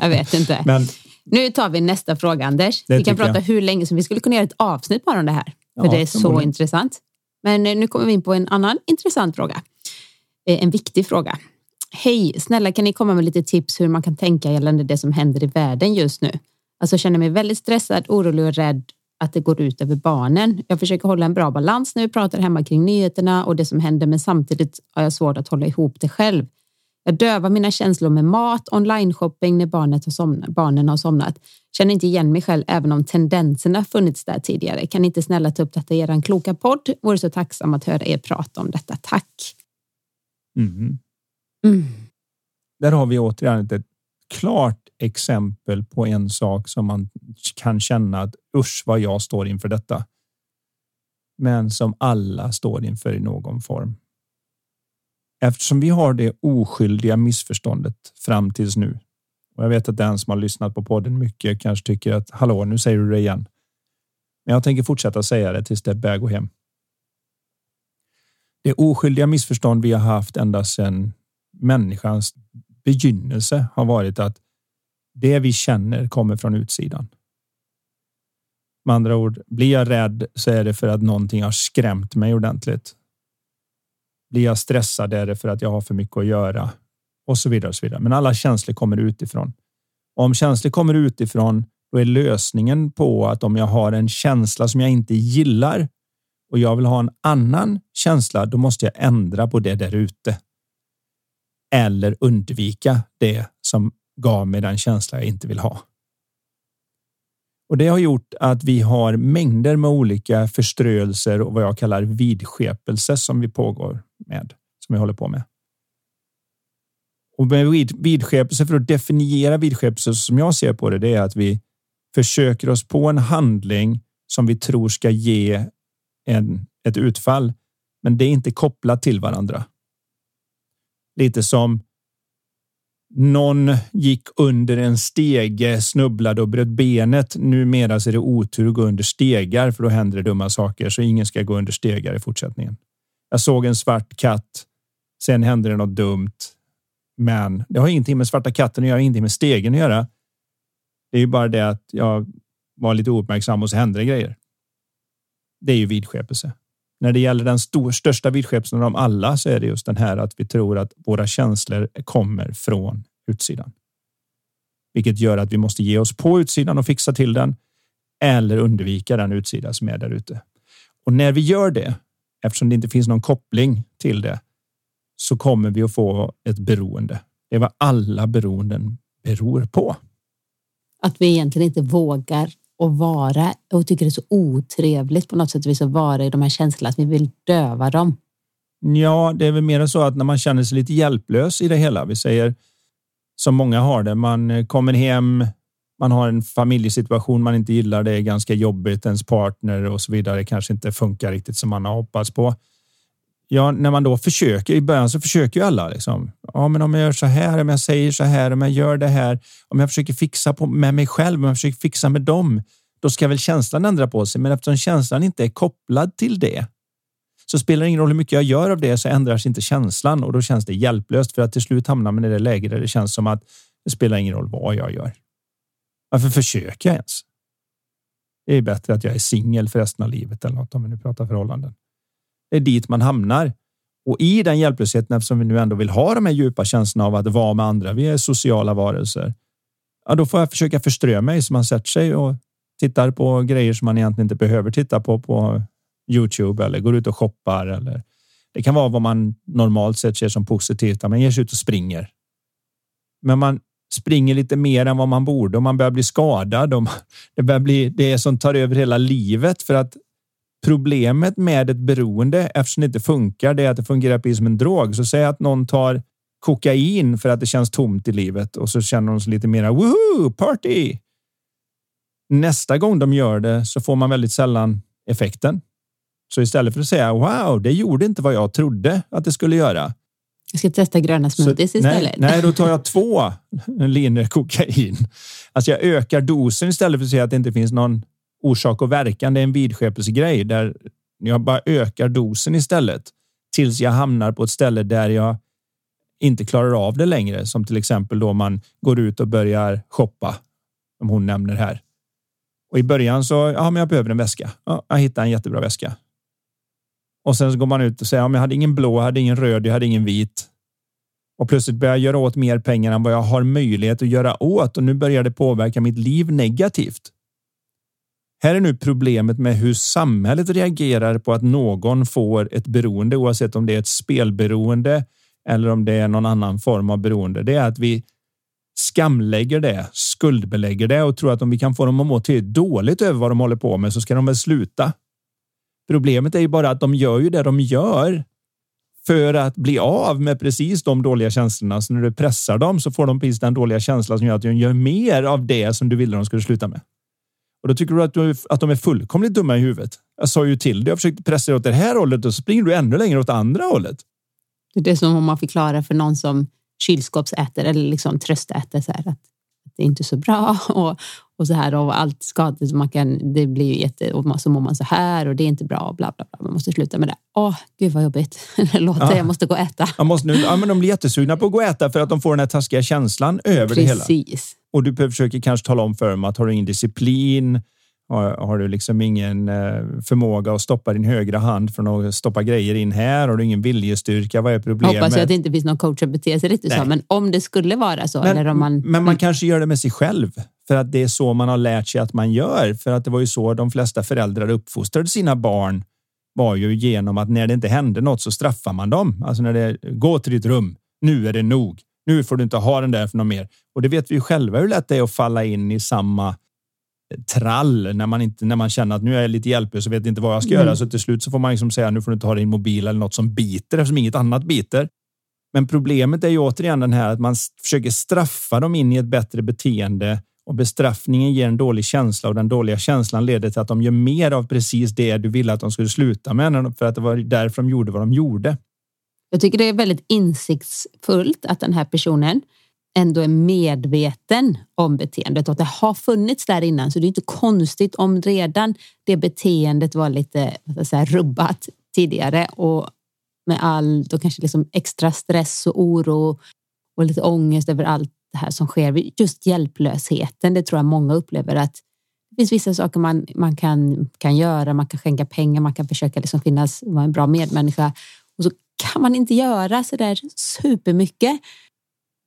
jag vet inte. Men Nu tar vi nästa fråga, Anders. Det vi kan prata jag. hur länge som Vi skulle kunna göra ett avsnitt bara om det här. För Ja, det är så förmodligen. intressant. Men eh, nu kommer vi in på en annan intressant fråga. Eh, En viktig fråga. Hej, snälla kan ni komma med lite tips hur man kan tänka gällande det som händer i världen just nu? Alltså jag känner mig väldigt stressad, orolig och rädd att det går ut över barnen. Jag försöker hålla en bra balans när vi pratar hemma kring nyheterna och det som händer, men samtidigt har jag svårt att hålla ihop det själv. Jag dövar mina känslor med mat, online-shopping när barnet har somnat, barnen har somnat. Känner inte igen mig själv även om tendenserna funnits där tidigare. Kan inte snälla ta upp detta i er kloka podd? Vore så tacksam att höra er prata om detta. Tack! mm. Mm. där har vi återigen ett klart exempel på en sak som man kan känna att usch vad jag står inför detta. Men som alla står inför i någon form. Eftersom vi har det oskyldiga missförståndet fram tills nu. Och jag vet att den som har lyssnat på podden mycket kanske tycker att hallå, nu säger du det igen. Men jag tänker fortsätta säga det tills det börjar gå hem. Det oskyldiga missförstånd vi har haft ända sedan människans begynnelse har varit att det vi känner kommer från utsidan. Med andra ord, blir jag rädd så är det för att någonting har skrämt mig ordentligt. Blir jag stressad är det för att jag har för mycket att göra och så vidare. Och så vidare. Men alla känslor kommer utifrån. Och om känslor kommer utifrån, då är lösningen på att om jag har en känsla som jag inte gillar och jag vill ha en annan känsla, då måste jag ändra på det där ute eller undvika det som gav mig den känsla jag inte vill ha. Och det har gjort att vi har mängder med olika förströelser och vad jag kallar vidskepelse som vi pågår med, som vi håller på med. Och med vid, vidskepelse, för att definiera vidskepelse som jag ser på det, det är att vi försöker oss på en handling som vi tror ska ge en, ett utfall, men det är inte kopplat till varandra. Lite som någon gick under en stege, snubblade och bröt benet. Numera så är det otur att gå under stegar för då händer det dumma saker så ingen ska gå under stegar i fortsättningen. Jag såg en svart katt. Sen hände det något dumt. Men det har ingenting med svarta katten att göra, ingenting med stegen att göra. Det är ju bara det att jag var lite ouppmärksam och så hände det grejer. Det är ju vidskepelse. När det gäller den stor, största vidskepelsen av dem alla så är det just den här att vi tror att våra känslor kommer från utsidan. Vilket gör att vi måste ge oss på utsidan och fixa till den eller undvika den utsida som är där ute. Och när vi gör det, eftersom det inte finns någon koppling till det, så kommer vi att få ett beroende. Det är vad alla beroenden beror på. Att vi egentligen inte vågar att vara och tycker det är så otrevligt på något sätt vis att vara i de här känslorna, att vi vill döva dem. Ja, det är väl mer så att när man känner sig lite hjälplös i det hela. Vi säger som många har det. Man eh, kommer hem, man har en familjesituation man inte gillar. Det är ganska jobbigt. Ens partner och så vidare kanske inte funkar riktigt som man har hoppats på ja, när man då försöker i början så försöker ju alla liksom. Ja, men om jag gör så här, om jag säger så här, om jag gör det här, om jag försöker fixa på, med mig själv, om jag försöker fixa med dem, då ska väl känslan ändra på sig. Men eftersom känslan inte är kopplad till det så spelar det ingen roll hur mycket jag gör av det så ändras inte känslan och då känns det hjälplöst för att till slut hamnar man i det läge där det känns som att det spelar ingen roll vad jag gör. Varför försöker jag ens? Det är bättre att jag är singel för resten av livet eller något om vi nu pratar förhållanden. Det är dit man hamnar. Och i den hjälplösheten, eftersom vi nu ändå vill ha de här djupa känslorna av att vara med andra, vi är sociala varelser. Ja, då får jag försöka förströ mig så man sätter sig och tittar på grejer som man egentligen inte behöver titta på på Youtube eller går ut och shoppar eller det kan vara vad man normalt sett ser som positivt. Man ger sig ut och springer. Men man springer lite mer än vad man borde och man börjar bli skadad. Och det börjar bli det som tar över hela livet för att problemet med ett beroende eftersom det inte funkar, det är att det fungerar precis som en drog. Så säg att någon tar kokain för att det känns tomt i livet och så känner de sig lite mera woohoo party. Nästa gång de gör det så får man väldigt sällan effekten. Så istället för att säga wow, det gjorde inte vad jag trodde att det skulle göra. Jag ska testa gröna smoothies så, istället. Nej, nej, då tar jag två linjer kokain. Alltså jag ökar dosen istället för att säga att det inte finns någon orsak och verkan. Det är en vidskepelsegrej där jag bara ökar dosen istället tills jag hamnar på ett ställe där jag inte klarar av det längre. Som till exempel då man går ut och börjar shoppa. Som hon nämner här. Och i början så, ja, men jag behöver en väska. Ja, jag hittar en jättebra väska. Och sen så går man ut och säger, ja, men jag hade ingen blå, jag hade ingen röd, jag hade ingen vit. Och plötsligt börjar jag göra åt mer pengar än vad jag har möjlighet att göra åt och nu börjar det påverka mitt liv negativt. Här är nu problemet med hur samhället reagerar på att någon får ett beroende, oavsett om det är ett spelberoende eller om det är någon annan form av beroende. Det är att vi skamlägger det, skuldbelägger det och tror att om vi kan få dem att må till dåligt över vad de håller på med så ska de väl sluta. Problemet är ju bara att de gör ju det de gör för att bli av med precis de dåliga känslorna. Så när du pressar dem så får de precis den dåliga känslan som gör att de gör mer av det som du ville de skulle sluta med. Och då tycker du att, du, att de är fullkomligt dumma i huvudet. Jag sa ju till dig, jag försökte pressa dig åt det här hållet och så springer du ännu längre åt andra hållet. Det är som om man förklarar för någon som kylskåpsäter eller liksom tröstäter så här att det är inte så bra och, och så här och allt skadligt. Man kan, det blir ju jätte, och så mår man så här och det är inte bra och bla bla bla. Man måste sluta med det. Åh, gud vad jobbigt låter. Ja. Jag måste gå och äta. Jag måste nu, ja, men de blir jättesugna på att gå och äta för att de får den här taskiga känslan över Precis. det hela. Och du försöker kanske tala om för dem att har du ingen disciplin, har, har du liksom ingen eh, förmåga att stoppa din högra hand från att stoppa grejer in här? Har du ingen viljestyrka? Vad är problemet? Hoppas jag att det inte finns någon coach som beter sig riktigt så. Men om det skulle vara så. Men, eller om man, men man mm. kanske gör det med sig själv för att det är så man har lärt sig att man gör. För att det var ju så de flesta föräldrar uppfostrade sina barn var ju genom att när det inte hände något så straffar man dem. Alltså när det går till ditt rum. Nu är det nog. Nu får du inte ha den där för något mer. Och det vet vi ju själva hur lätt det är att falla in i samma trall när man inte när man känner att nu är jag lite hjälplös och vet inte vad jag ska mm. göra. Så till slut så får man liksom säga nu får du inte ha din mobil eller något som biter eftersom inget annat biter. Men problemet är ju återigen den här att man försöker straffa dem in i ett bättre beteende och bestraffningen ger en dålig känsla och den dåliga känslan leder till att de gör mer av precis det du ville att de skulle sluta med för att det var därför de gjorde vad de gjorde. Jag tycker det är väldigt insiktsfullt att den här personen ändå är medveten om beteendet och att det har funnits där innan. Så det är inte konstigt om redan det beteendet var lite säga, rubbat tidigare och med all då kanske liksom extra stress och oro och lite ångest över allt det här som sker. Just hjälplösheten, det tror jag många upplever att det finns vissa saker man, man kan, kan göra. Man kan skänka pengar, man kan försöka liksom finnas, vara en bra medmänniska kan man inte göra så där supermycket.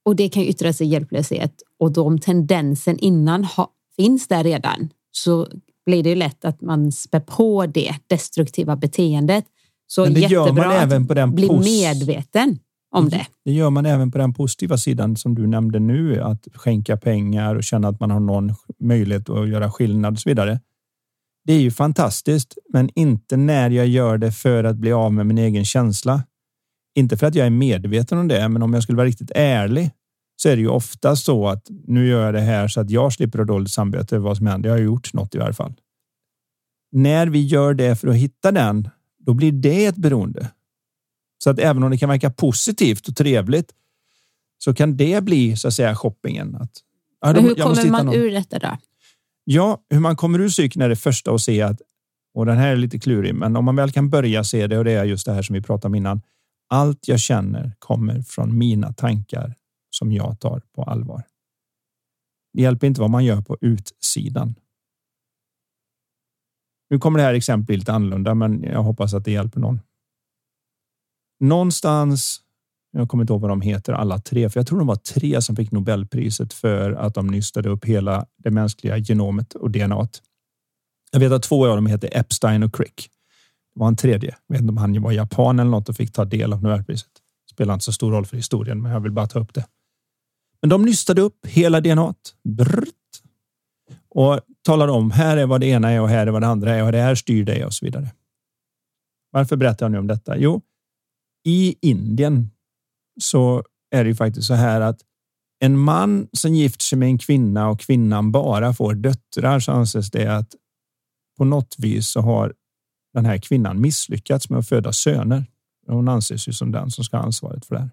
Och det kan yttra sig i hjälplöshet och då om tendensen innan ha, finns där redan så blir det ju lätt att man spär på det destruktiva beteendet. Så Men det jättebra gör man även på den bli medveten om det. Det gör man även på den positiva sidan som du nämnde nu, att skänka pengar och känna att man har någon möjlighet att göra skillnad och så vidare. Det är ju fantastiskt, men inte när jag gör det för att bli av med min egen känsla. Inte för att jag är medveten om det, men om jag skulle vara riktigt ärlig så är det ju ofta så att nu gör jag det här så att jag slipper ha dåligt samvete över vad som händer. Jag har gjort något i varje fall. När vi gör det för att hitta den, då blir det ett beroende. Så att även om det kan verka positivt och trevligt så kan det bli så att säga shoppingen. Att, ja, Men hur kommer man ur detta då? Ja, hur man kommer ur cykeln är det första att se att, och den här är lite klurig, men om man väl kan börja se det och det är just det här som vi pratade om innan. Allt jag känner kommer från mina tankar som jag tar på allvar. Det hjälper inte vad man gör på utsidan. Nu kommer det här exemplet lite annorlunda, men jag hoppas att det hjälper någon. Någonstans. Jag kommer inte ihåg vad de heter alla tre, för jag tror de var tre som fick Nobelpriset för att de nystade upp hela det mänskliga genomet och DNA. Jag vet att två av dem heter Epstein och Crick. Det var en tredje. Jag vet inte om han var japan eller något och fick ta del av Nobelpriset. Spelar inte så stor roll för historien, men jag vill bara ta upp det. Men de nystade upp hela DNA och talade om här är vad det ena är och här är vad det andra är och det här styr dig och så vidare. Varför berättar jag nu om detta? Jo, i Indien så är det ju faktiskt så här att en man som gifter sig med en kvinna och kvinnan bara får döttrar så anses det att på något vis så har den här kvinnan misslyckats med att föda söner. Hon anses ju som den som ska ha ansvaret för det här.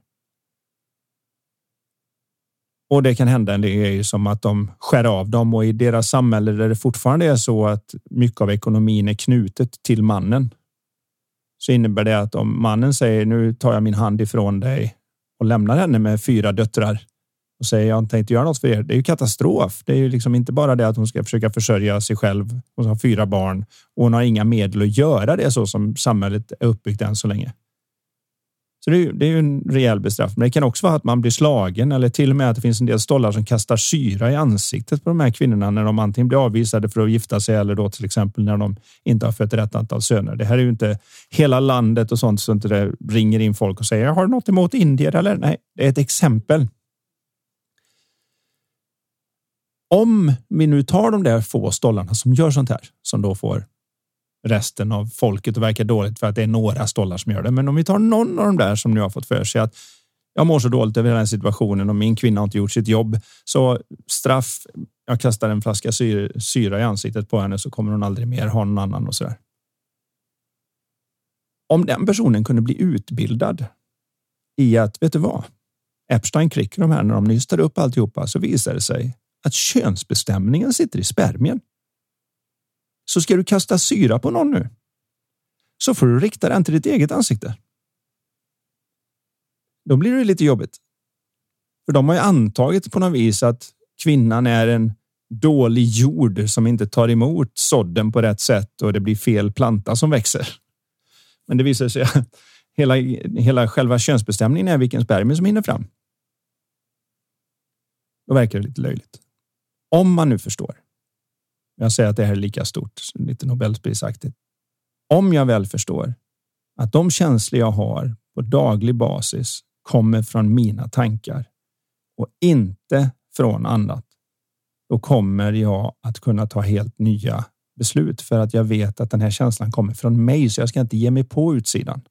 Och det kan hända en del ju som att de skär av dem och i deras samhälle där det fortfarande är så att mycket av ekonomin är knutet till mannen. Så innebär det att om mannen säger nu tar jag min hand ifrån dig och lämnar henne med fyra döttrar och säger jag inte tänkte göra något för er. Det är ju katastrof. Det är ju liksom inte bara det att hon ska försöka försörja sig själv. och har fyra barn och hon har inga medel att göra det så som samhället är uppbyggt än så länge. Så det är, det är ju en rejäl bestraffning. Men det kan också vara att man blir slagen eller till och med att det finns en del stollar som kastar syra i ansiktet på de här kvinnorna när de antingen blir avvisade för att gifta sig eller då till exempel när de inte har fött rätt antal söner. Det här är ju inte hela landet och sånt så inte det ringer in folk och säger jag har något emot indier eller nej, det är ett exempel. Om vi nu tar de där få stollarna som gör sånt här som då får resten av folket och verkar dåligt för att det är några stollar som gör det. Men om vi tar någon av de där som nu har fått för sig att jag mår så dåligt över den här situationen och min kvinna har inte gjort sitt jobb. Så straff. Jag kastar en flaska syra, syra i ansiktet på henne så kommer hon aldrig mer ha någon annan och så där. Om den personen kunde bli utbildad i att, vet du vad? Epstein Crick de här när de nystade upp alltihopa så visade det sig att könsbestämningen sitter i spermien. Så ska du kasta syra på någon nu så får du rikta den till ditt eget ansikte. Då blir det lite jobbigt. För de har ju antagit på något vis att kvinnan är en dålig jord som inte tar emot sådden på rätt sätt och det blir fel planta som växer. Men det visar sig att hela, hela själva könsbestämningen är vilken spermie som hinner fram. Då verkar det lite löjligt. Om man nu förstår jag säger att det här är lika stort, lite Nobelprisaktigt. Om jag väl förstår att de känslor jag har på daglig basis kommer från mina tankar och inte från annat. Då kommer jag att kunna ta helt nya beslut för att jag vet att den här känslan kommer från mig, så jag ska inte ge mig på utsidan.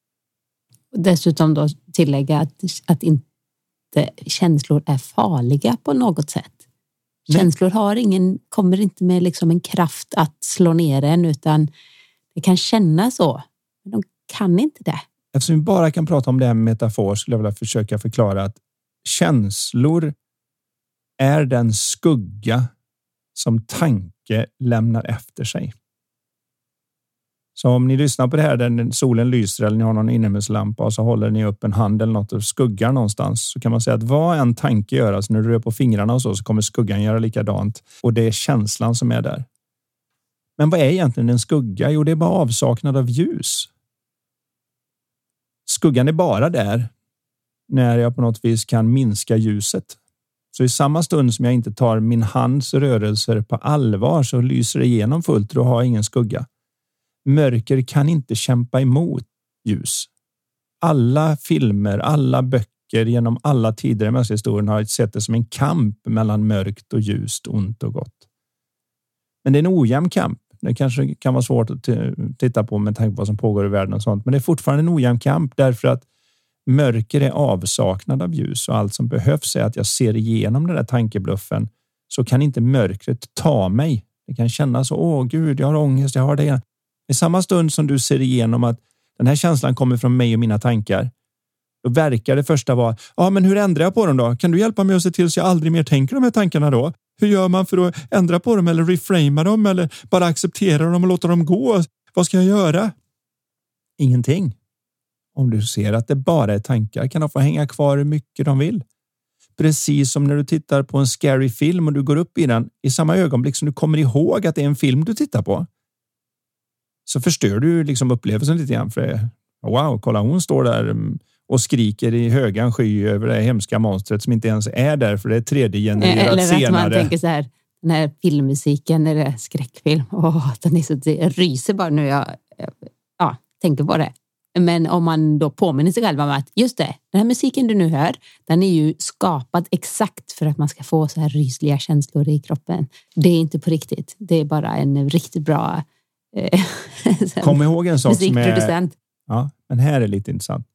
Dessutom då tillägga att, att inte känslor är farliga på något sätt. Känslor har ingen, kommer inte med liksom en kraft att slå ner en utan det kan kännas så. Men de kan inte det. Eftersom vi bara kan prata om det med metafor skulle jag vilja försöka förklara att känslor är den skugga som tanke lämnar efter sig. Så om ni lyssnar på det här där solen lyser eller ni har någon inomhuslampa och så håller ni upp en hand eller något och skuggar någonstans så kan man säga att vad en tanke gör, alltså när du rör på fingrarna och så, så kommer skuggan göra likadant och det är känslan som är där. Men vad är egentligen en skugga? Jo, det är bara avsaknad av ljus. Skuggan är bara där när jag på något vis kan minska ljuset. Så i samma stund som jag inte tar min hands rörelser på allvar så lyser det igenom fullt och har ingen skugga. Mörker kan inte kämpa emot ljus. Alla filmer, alla böcker genom alla tider i mänsklighetshistorien har sett det som en kamp mellan mörkt och ljust, ont och gott. Men det är en ojämn kamp. Det kanske kan vara svårt att titta på med tanke på vad som pågår i världen och sånt, men det är fortfarande en ojämn kamp därför att mörker är avsaknad av ljus och allt som behövs är att jag ser igenom den där tankebluffen så kan inte mörkret ta mig. Det kan kännas så. Åh, gud, jag har ångest. Jag har det. I samma stund som du ser igenom att den här känslan kommer från mig och mina tankar Då verkar det första vara, ja, men hur ändrar jag på dem då? Kan du hjälpa mig att se till så jag aldrig mer tänker de här tankarna då? Hur gör man för att ändra på dem eller reframa dem eller bara acceptera dem och låta dem gå? Vad ska jag göra? Ingenting. Om du ser att det bara är tankar kan de få hänga kvar hur mycket de vill. Precis som när du tittar på en scary film och du går upp i den i samma ögonblick som du kommer ihåg att det är en film du tittar på. Så förstör du liksom upplevelsen lite grann för. Wow, kolla hon står där mm, och skriker i högan sky över det hemska monstret som inte ens är där för det är 3D-genererat Eller senare. att man tänker så här, den här filmmusiken när det är skräckfilm. Åh, den är så, jag ryser bara nu jag ja, tänker på det. Men om man då påminner sig själv om att just det, den här musiken du nu hör, den är ju skapad exakt för att man ska få så här rysliga känslor i kroppen. Det är inte på riktigt. Det är bara en riktigt bra Kom ihåg en sak som är... Ja, men här är lite intressant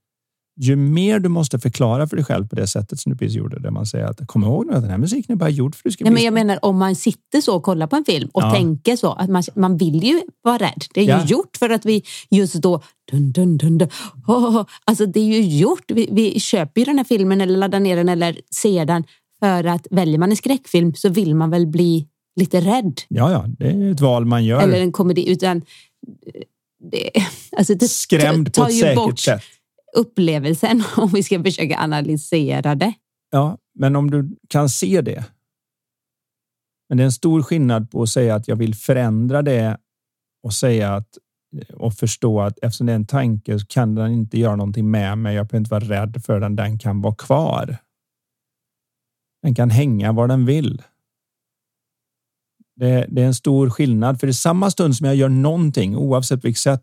ju mer du måste förklara för dig själv på det sättet som du precis gjorde, där man säger att kom ihåg att den här musiken är bara gjord för att du ska Nej, men Jag menar om man sitter så och kollar på en film och ja. tänker så, att man, man vill ju vara rädd. Det är ju ja. gjort för att vi just då, dun, dun, dun, dun, oh, alltså det är ju gjort. Vi, vi köper ju den här filmen eller laddar ner den eller ser den för att väljer man en skräckfilm så vill man väl bli lite rädd. Ja, ja, det är ett val man gör. Eller en komedi, utan det, alltså det Skrämd på ett säkert bort, sätt upplevelsen om vi ska försöka analysera det. Ja, men om du kan se det. Men det är en stor skillnad på att säga att jag vill förändra det och säga att och förstå att eftersom det är en tanke så kan den inte göra någonting med mig. Jag behöver inte vara rädd för den. Den kan vara kvar. Den kan hänga var den vill. Det, det, är en stor skillnad, för i samma stund som jag gör någonting, oavsett vilket sätt,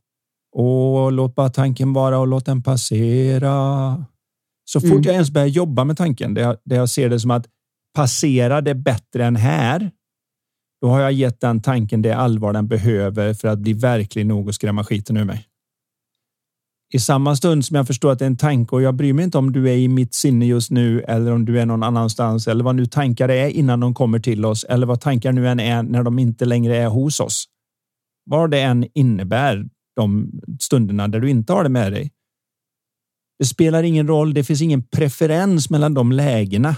och låt bara tanken vara och låt den passera. Så fort mm. jag ens börjar jobba med tanken, där jag, där jag ser det som att passera det bättre än här, då har jag gett den tanken det allvar den behöver för att bli verklig nog och skrämma skiten ur mig. I samma stund som jag förstår att det är en tanke och jag bryr mig inte om du är i mitt sinne just nu eller om du är någon annanstans eller vad nu tankar är innan de kommer till oss eller vad tankar nu än är när de inte längre är hos oss. Vad det än innebär, de stunderna där du inte har det med dig. Det spelar ingen roll. Det finns ingen preferens mellan de lägena.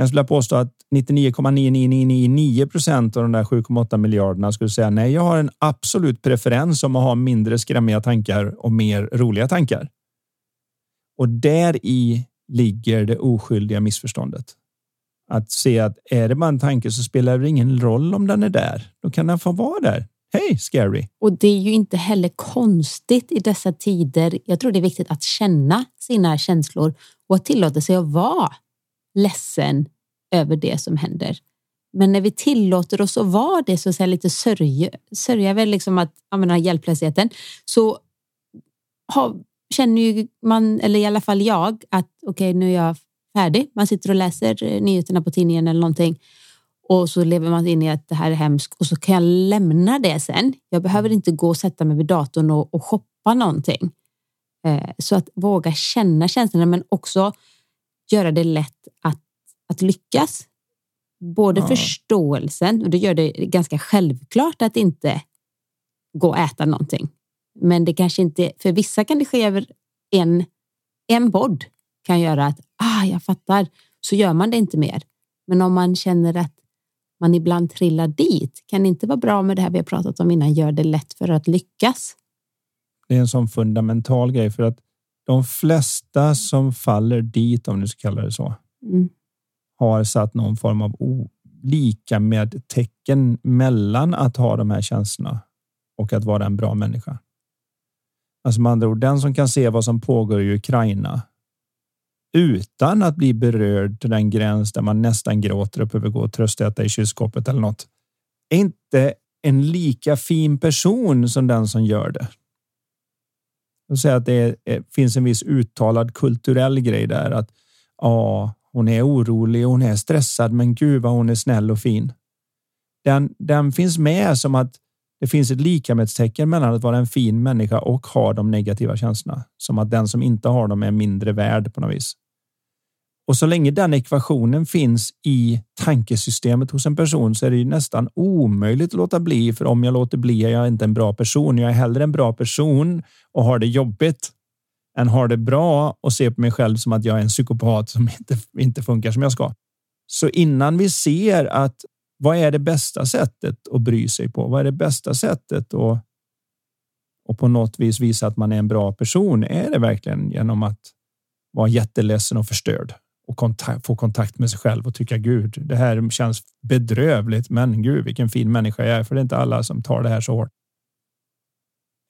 Men jag skulle påstå att 99,9999 procent av de där 7,8 miljarderna skulle säga nej, jag har en absolut preferens om att ha mindre skrämmiga tankar och mer roliga tankar. Och där i ligger det oskyldiga missförståndet. Att se att är det bara en tanke så spelar det ingen roll om den är där. Då kan den få vara där. Hej, scary! Och det är ju inte heller konstigt i dessa tider. Jag tror det är viktigt att känna sina känslor och att tillåta sig att vara ledsen över det som händer. Men när vi tillåter oss att vara det, så att säga, lite sörja, sörja väl liksom att använda hjälplösheten, så har, känner ju man, eller i alla fall jag, att okej, okay, nu är jag färdig. Man sitter och läser eh, nyheterna på tidningen eller någonting och så lever man in i att det här är hemskt och så kan jag lämna det sen. Jag behöver inte gå och sätta mig vid datorn och, och shoppa någonting. Eh, så att våga känna känslorna men också göra det lätt att, att lyckas. Både ja. förståelsen och det gör det ganska självklart att inte gå och äta någonting. Men det kanske inte, för vissa kan det ske över en, en podd kan göra att ah, jag fattar, så gör man det inte mer. Men om man känner att man ibland trillar dit. Kan det inte vara bra med det här vi har pratat om innan, gör det lätt för att lyckas? Det är en sån fundamental grej för att de flesta som faller dit, om du ska kalla det så, mm. har satt någon form av lika med tecken mellan att ha de här känslorna och att vara en bra människa. Alltså med andra ord, den som kan se vad som pågår i Ukraina utan att bli berörd till den gräns där man nästan gråter och behöver gå och tröstäta i kylskåpet eller något. Är inte en lika fin person som den som gör det. Jag säga att det är, eh, finns en viss uttalad kulturell grej där att ja, hon är orolig och hon är stressad, men gud vad hon är snäll och fin. Den, den finns med som att det finns ett likamedstecken mellan att vara en fin människa och ha de negativa känslorna. Som att den som inte har dem är mindre värd på något vis. Och så länge den ekvationen finns i tankesystemet hos en person så är det ju nästan omöjligt att låta bli. För om jag låter bli är jag inte en bra person. Jag är hellre en bra person och har det jobbigt än har det bra och ser på mig själv som att jag är en psykopat som inte, inte funkar som jag ska. Så innan vi ser att vad är det bästa sättet att bry sig på? Vad är det bästa sättet att och på något vis visa att man är en bra person? Är det verkligen genom att vara jätteledsen och förstörd och kontakt, få kontakt med sig själv och tycka Gud, det här känns bedrövligt, men Gud, vilken fin människa jag är, för det är inte alla som tar det här så hårt.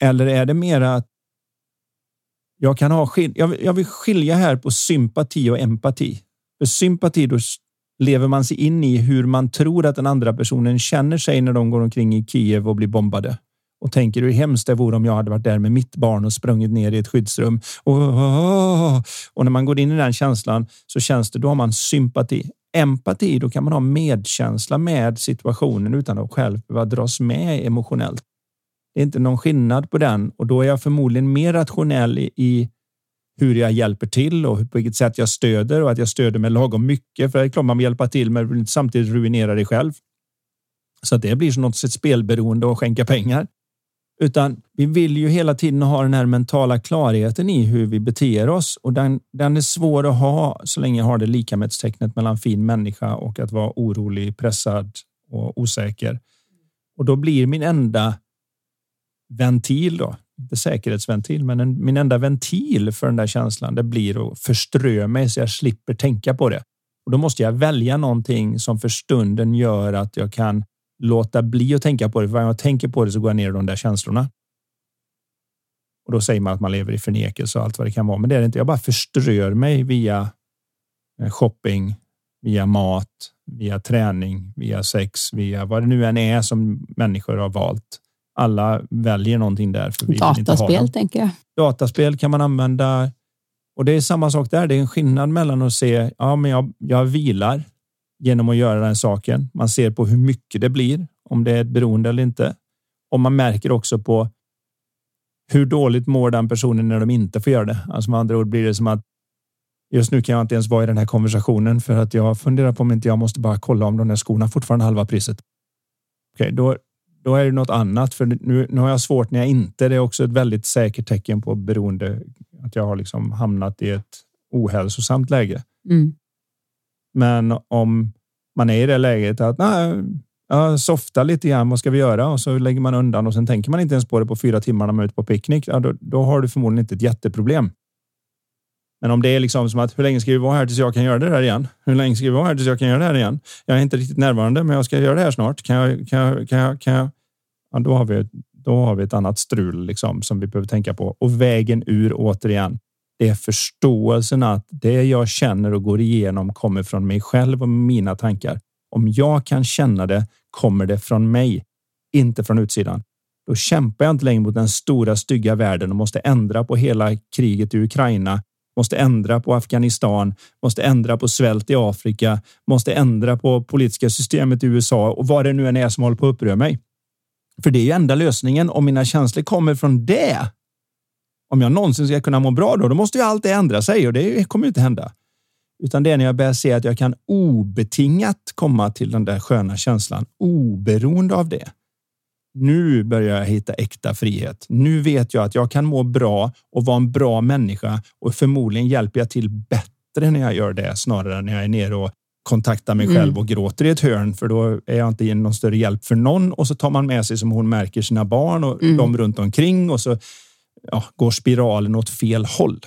Eller är det mer att jag kan ha jag, vill skilja här på sympati och empati. För sympati, då lever man sig in i hur man tror att den andra personen känner sig när de går omkring i Kiev och blir bombade och tänker hur hemskt det vore om jag hade varit där med mitt barn och sprungit ner i ett skyddsrum. Och, och när man går in i den känslan så känns det, då har man sympati. Empati, då kan man ha medkänsla med situationen utan att själv behöva dras med emotionellt. Det är inte någon skillnad på den och då är jag förmodligen mer rationell i, i hur jag hjälper till och på vilket sätt jag stöder och att jag stöder med lagom mycket. För det är klart man vill hjälpa till, men vill inte samtidigt ruinera dig själv. Så att det blir som något sätt spelberoende och skänka pengar. Utan vi vill ju hela tiden ha den här mentala klarheten i hur vi beter oss och den, den är svår att ha så länge jag har det likamedstecknet mellan fin människa och att vara orolig, pressad och osäker. Och då blir min enda ventil då, inte säkerhetsventil, men en, min enda ventil för den där känslan, det blir att förströ mig så jag slipper tänka på det. Och då måste jag välja någonting som för stunden gör att jag kan låta bli att tänka på det. För när jag tänker på det så går jag ner i de där känslorna. Och då säger man att man lever i förnekelse och allt vad det kan vara. Men det är det inte. Jag bara förströr mig via eh, shopping, via mat, via träning, via sex, via vad det nu än är som människor har valt. Alla väljer någonting där. För vi Dataspel tänker jag. Dataspel kan man använda. Och det är samma sak där. Det är en skillnad mellan att se, ja, men jag, jag vilar genom att göra den saken. Man ser på hur mycket det blir, om det är ett beroende eller inte. Och man märker också på hur dåligt mår den personen när de inte får göra det. Alltså med andra ord blir det som att just nu kan jag inte ens vara i den här konversationen för att jag funderar på om inte jag måste bara kolla om de där skorna fortfarande halva priset. Okej, okay, då, då är det något annat för nu, nu har jag svårt när jag inte. Det är också ett väldigt säkert tecken på beroende att jag har liksom hamnat i ett ohälsosamt läge. Mm. Men om man är i det läget att nej, jag softar lite grann. Vad ska vi göra? Och så lägger man undan och sen tänker man inte ens på det på fyra timmar när man är ute på picknick. Ja, då, då har du förmodligen inte ett jätteproblem. Men om det är liksom som att hur länge ska vi vara här tills jag kan göra det där igen? Hur länge ska vi vara här tills jag kan göra det här igen? Jag är inte riktigt närvarande, men jag ska göra det här snart. Kan jag? Kan jag? Kan jag? Kan jag? Ja, då har vi. Då har vi ett annat strul liksom som vi behöver tänka på och vägen ur återigen. Det är förståelsen att det jag känner och går igenom kommer från mig själv och mina tankar. Om jag kan känna det kommer det från mig, inte från utsidan. Då kämpar jag inte längre mot den stora stygga världen och måste ändra på hela kriget i Ukraina, måste ändra på Afghanistan, måste ändra på svält i Afrika, måste ändra på politiska systemet i USA och vad det nu än är som håller på att uppröra mig. För det är ju enda lösningen. Om mina känslor kommer från det om jag någonsin ska kunna må bra då, då måste ju allt ändra sig och det kommer ju inte hända. Utan det är när jag börjar se att jag kan obetingat komma till den där sköna känslan oberoende av det. Nu börjar jag hitta äkta frihet. Nu vet jag att jag kan må bra och vara en bra människa och förmodligen hjälper jag till bättre när jag gör det snarare än när jag är nere och kontaktar mig själv mm. och gråter i ett hörn för då är jag inte någon större hjälp för någon och så tar man med sig som hon märker sina barn och mm. de runt omkring och så ja, går spiralen åt fel håll.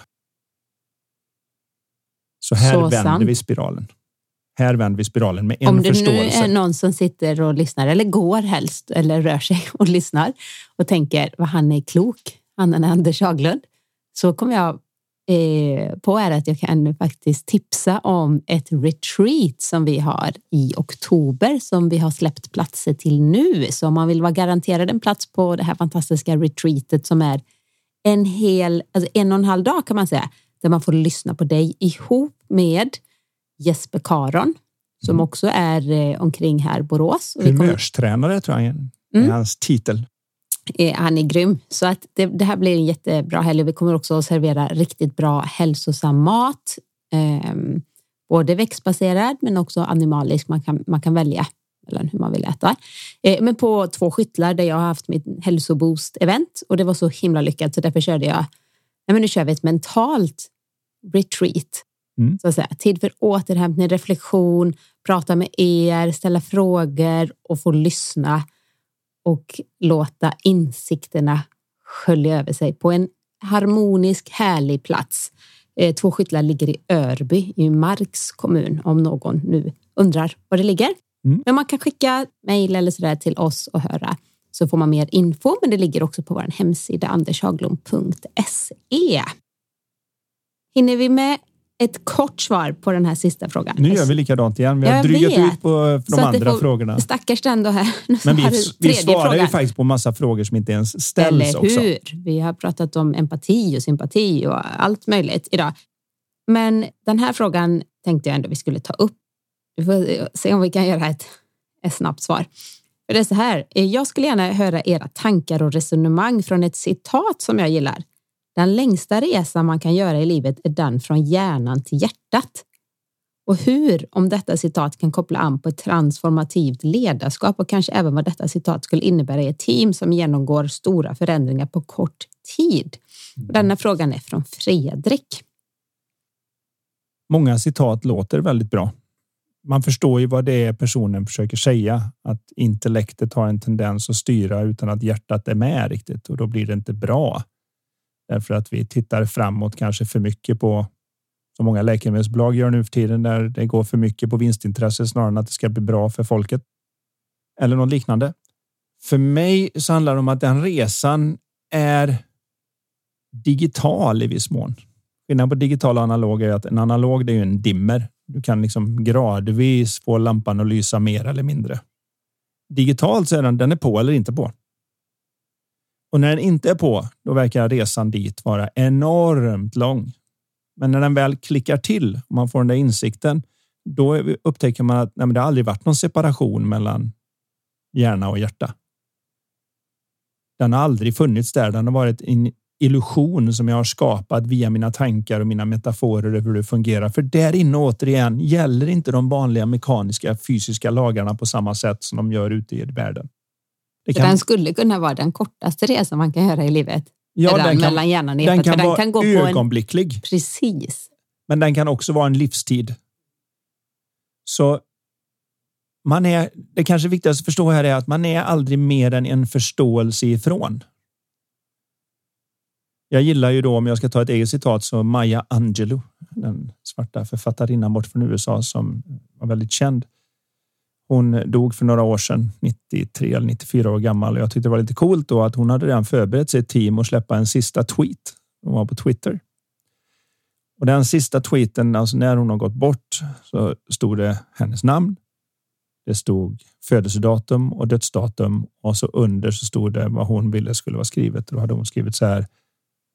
Så här Så vänder sant. vi spiralen. Här vänder vi spiralen med en förståelse. Om det nu är någon som sitter och lyssnar eller går helst eller rör sig och lyssnar och tänker vad han är klok, han är Anders Haglund, så kommer jag eh, på är att jag kan faktiskt tipsa om ett retreat som vi har i oktober som vi har släppt platser till nu. Så om man vill vara garanterad en plats på det här fantastiska retreatet som är en hel, alltså en och en halv dag kan man säga, där man får lyssna på dig ihop med Jesper Karon som mm. också är eh, omkring här Borås. Humörstränare tror jag är mm. hans titel. Eh, han är grym. Så att det, det, här blir en jättebra helg. Vi kommer också att servera riktigt bra hälsosam mat. Eh, både växtbaserad men också animalisk. Man kan, man kan välja eller hur man vill äta. Eh, men på två skyttlar där jag har haft mitt hälsoboost event och det var så himla lyckat så därför körde jag nej men nu kör vi ett mentalt retreat. Mm. Så att säga. Tid för återhämtning, reflektion, prata med er, ställa frågor och få lyssna och låta insikterna skölja över sig på en harmonisk, härlig plats. Eh, två skyttlar ligger i Örby i Marks kommun om någon nu undrar var det ligger. Mm. Men man kan skicka mejl eller sådär till oss och höra så får man mer info. Men det ligger också på vår hemsida andershaglund.se. Hinner vi med ett kort svar på den här sista frågan. Nu gör vi likadant igen. Vi har ja, drygat vet. ut på de andra får, frågorna. Stackars den då här. Men vi, vi svarar frågan. ju faktiskt på massa frågor som inte ens ställs Eller hur? Också. Vi har pratat om empati och sympati och allt möjligt idag. Men den här frågan tänkte jag ändå vi skulle ta upp. Vi får se om vi kan göra ett, ett snabbt svar. För det är så här, jag skulle gärna höra era tankar och resonemang från ett citat som jag gillar. Den längsta resan man kan göra i livet är den från hjärnan till hjärtat. Och hur, om detta citat kan koppla an på ett transformativt ledarskap och kanske även vad detta citat skulle innebära i ett team som genomgår stora förändringar på kort tid. Och denna frågan är från Fredrik. Många citat låter väldigt bra. Man förstår ju vad det är personen försöker säga, att intellektet har en tendens att styra utan att hjärtat är med riktigt och då blir det inte bra. Därför att vi tittar framåt kanske för mycket på som många läkemedelsbolag gör nu för tiden där det går för mycket på vinstintresse snarare än att det ska bli bra för folket. Eller något liknande. För mig så handlar det om att den resan är digital i viss mån. Skillnaden på digital och analog är att en analog är en dimmer. Du kan liksom gradvis få lampan att lysa mer eller mindre. Digitalt så är den, den är på eller inte på. Och när den inte är på, då verkar resan dit vara enormt lång. Men när den väl klickar till och man får den där insikten, då upptäcker man att nej, det har aldrig varit någon separation mellan hjärna och hjärta. Den har aldrig funnits där. Den har varit en illusion som jag har skapat via mina tankar och mina metaforer över hur det fungerar. För där inne återigen gäller inte de vanliga mekaniska fysiska lagarna på samma sätt som de gör ute i världen. Det kan... Den skulle kunna vara den kortaste resan man kan göra i livet. Ja, den, den kan, mellan hjärnan och den kan, den kan vara ögonblicklig. En... Precis. Men den kan också vara en livstid. Så man är, det kanske viktigaste att förstå här är att man är aldrig mer än en förståelse ifrån. Jag gillar ju då, om jag ska ta ett eget citat, så Maya Angelou, den svarta författarinnan bort från USA som var väldigt känd. Hon dog för några år sedan, 93 eller 94 år gammal. Jag tyckte det var lite coolt då att hon hade redan förberett sig team och släppa en sista tweet. Hon var på Twitter. Och den sista tweeten, alltså när hon har gått bort, så stod det hennes namn. Det stod födelsedatum och dödsdatum och så under så stod det vad hon ville skulle vara skrivet. Då hade hon skrivit så här.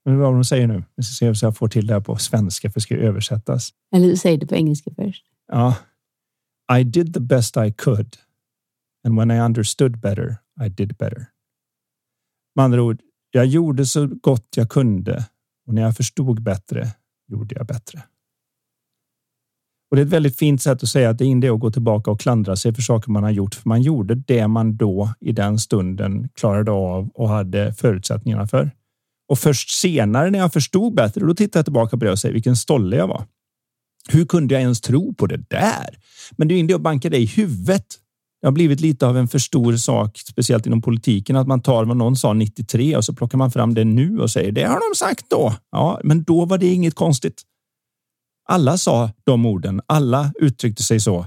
Men vad hon säger nu? Vi ska se om jag får till det här på svenska för det ska översättas. Eller säg det på engelska först. Ja, i did the best I could. And when I understood better, I did better. Med andra ord, jag gjorde så gott jag kunde och när jag förstod bättre gjorde jag bättre. Och det är ett väldigt fint sätt att säga att det är inte att gå tillbaka och klandra sig för saker man har gjort, för man gjorde det man då i den stunden klarade av och hade förutsättningarna för. Och först senare när jag förstod bättre, då tittar jag tillbaka på det och säger vilken stolle jag var. Hur kunde jag ens tro på det där? Men det är inte att banka det i huvudet. Det har blivit lite av en för stor sak, speciellt inom politiken, att man tar vad någon sa 93 och så plockar man fram det nu och säger det har de sagt då. Ja, men då var det inget konstigt. Alla sa de orden. Alla uttryckte sig så.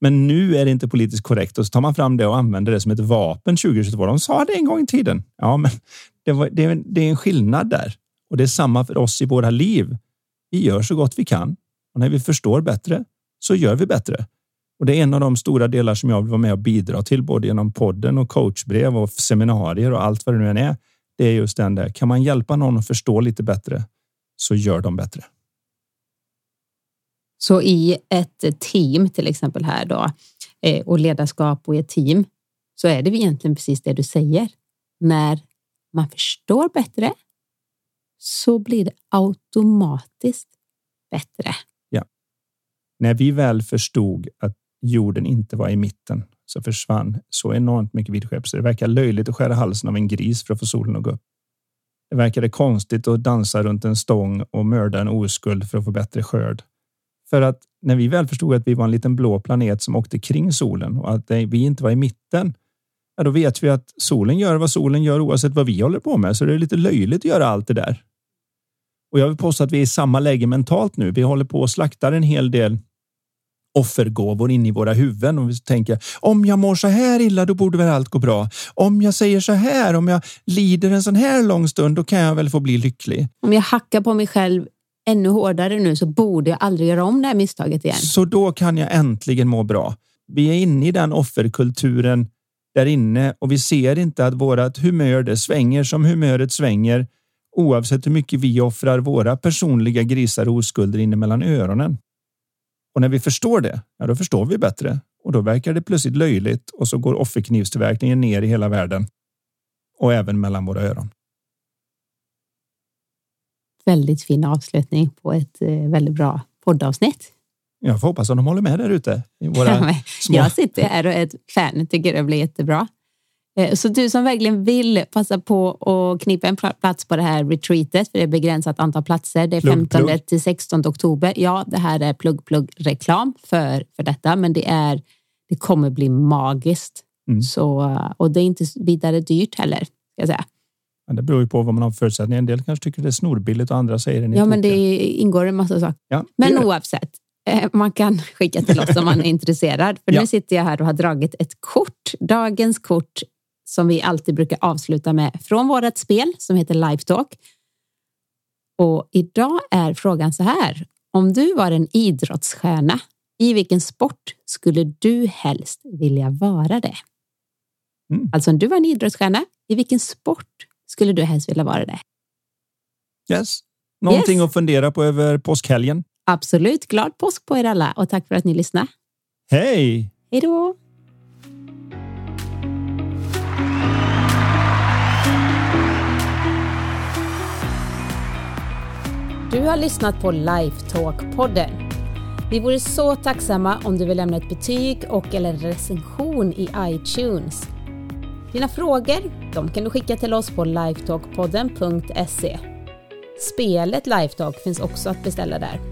Men nu är det inte politiskt korrekt och så tar man fram det och använder det som ett vapen 2022. De sa det en gång i tiden. Ja, men det, var, det, det är en skillnad där och det är samma för oss i våra liv. Vi gör så gott vi kan och när vi förstår bättre så gör vi bättre. Och det är en av de stora delar som jag vill vara med och bidra till, både genom podden och coachbrev och seminarier och allt vad det nu än är. Det är just den där. Kan man hjälpa någon att förstå lite bättre så gör de bättre. Så i ett team till exempel här då eh, och ledarskap och ett team så är det egentligen precis det du säger. När man förstår bättre så blir det automatiskt bättre Ja, när vi väl förstod att jorden inte var i mitten så försvann så enormt mycket vidskepp så det verkar löjligt att skära halsen av en gris för att få solen att gå upp. Det verkade konstigt att dansa runt en stång och mörda en oskuld för att få bättre skörd. För att när vi väl förstod att vi var en liten blå planet som åkte kring solen och att vi inte var i mitten, ja, då vet vi att solen gör vad solen gör oavsett vad vi håller på med. Så det är lite löjligt att göra allt det där. Och jag vill påstå att vi är i samma läge mentalt nu. Vi håller på att slakta en hel del offergåvor in i våra huvuden och vi tänker om jag mår så här illa, då borde väl allt gå bra. Om jag säger så här, om jag lider en sån här lång stund, då kan jag väl få bli lycklig. Om jag hackar på mig själv ännu hårdare nu så borde jag aldrig göra om det här misstaget igen. Så då kan jag äntligen må bra. Vi är inne i den offerkulturen där inne och vi ser inte att vårat humör det svänger som humöret svänger oavsett hur mycket vi offrar våra personliga grisar och oskulder inne mellan öronen. Och när vi förstår det, ja, då förstår vi bättre och då verkar det plötsligt löjligt och så går offerknivstillverkningen ner i hela världen och även mellan våra öron. Väldigt fin avslutning på ett eh, väldigt bra poddavsnitt. Jag får hoppas att de håller med där ute. Ja, små... Jag sitter här och är ett fan, tycker det blir jättebra. Eh, så du som verkligen vill passa på att knipa en plats på det här retreatet, för det är begränsat antal platser. Det är plugg, 15 plugg. till 16 oktober. Ja, det här är plugg, plugg reklam för, för detta, men det är. Det kommer bli magiskt. Mm. Så, och det är inte vidare dyrt heller, ska jag säga. Men det beror ju på vad man har för förutsättningar. En del kanske tycker det är snorbilligt och andra säger det. Ja, men det ingår en massa saker. Ja, men oavsett, man kan skicka till oss om man är intresserad. För ja. nu sitter jag här och har dragit ett kort. Dagens kort som vi alltid brukar avsluta med från vårt spel som heter Live Talk. Och idag är frågan så här. Om du var en idrottsstjärna, i vilken sport skulle du helst vilja vara det? Mm. Alltså om du var en idrottsstjärna, i vilken sport skulle du helst vilja vara det? Yes. Någonting yes. att fundera på över påskhelgen. Absolut. Glad påsk på er alla och tack för att ni lyssnade. Hej! Hej då! Du har lyssnat på Lifetalk-podden. Vi vore så tacksamma om du vill lämna ett betyg och eller recension i iTunes. Dina frågor de kan du skicka till oss på lifetalkpodden.se. Spelet Lifetalk finns också att beställa där.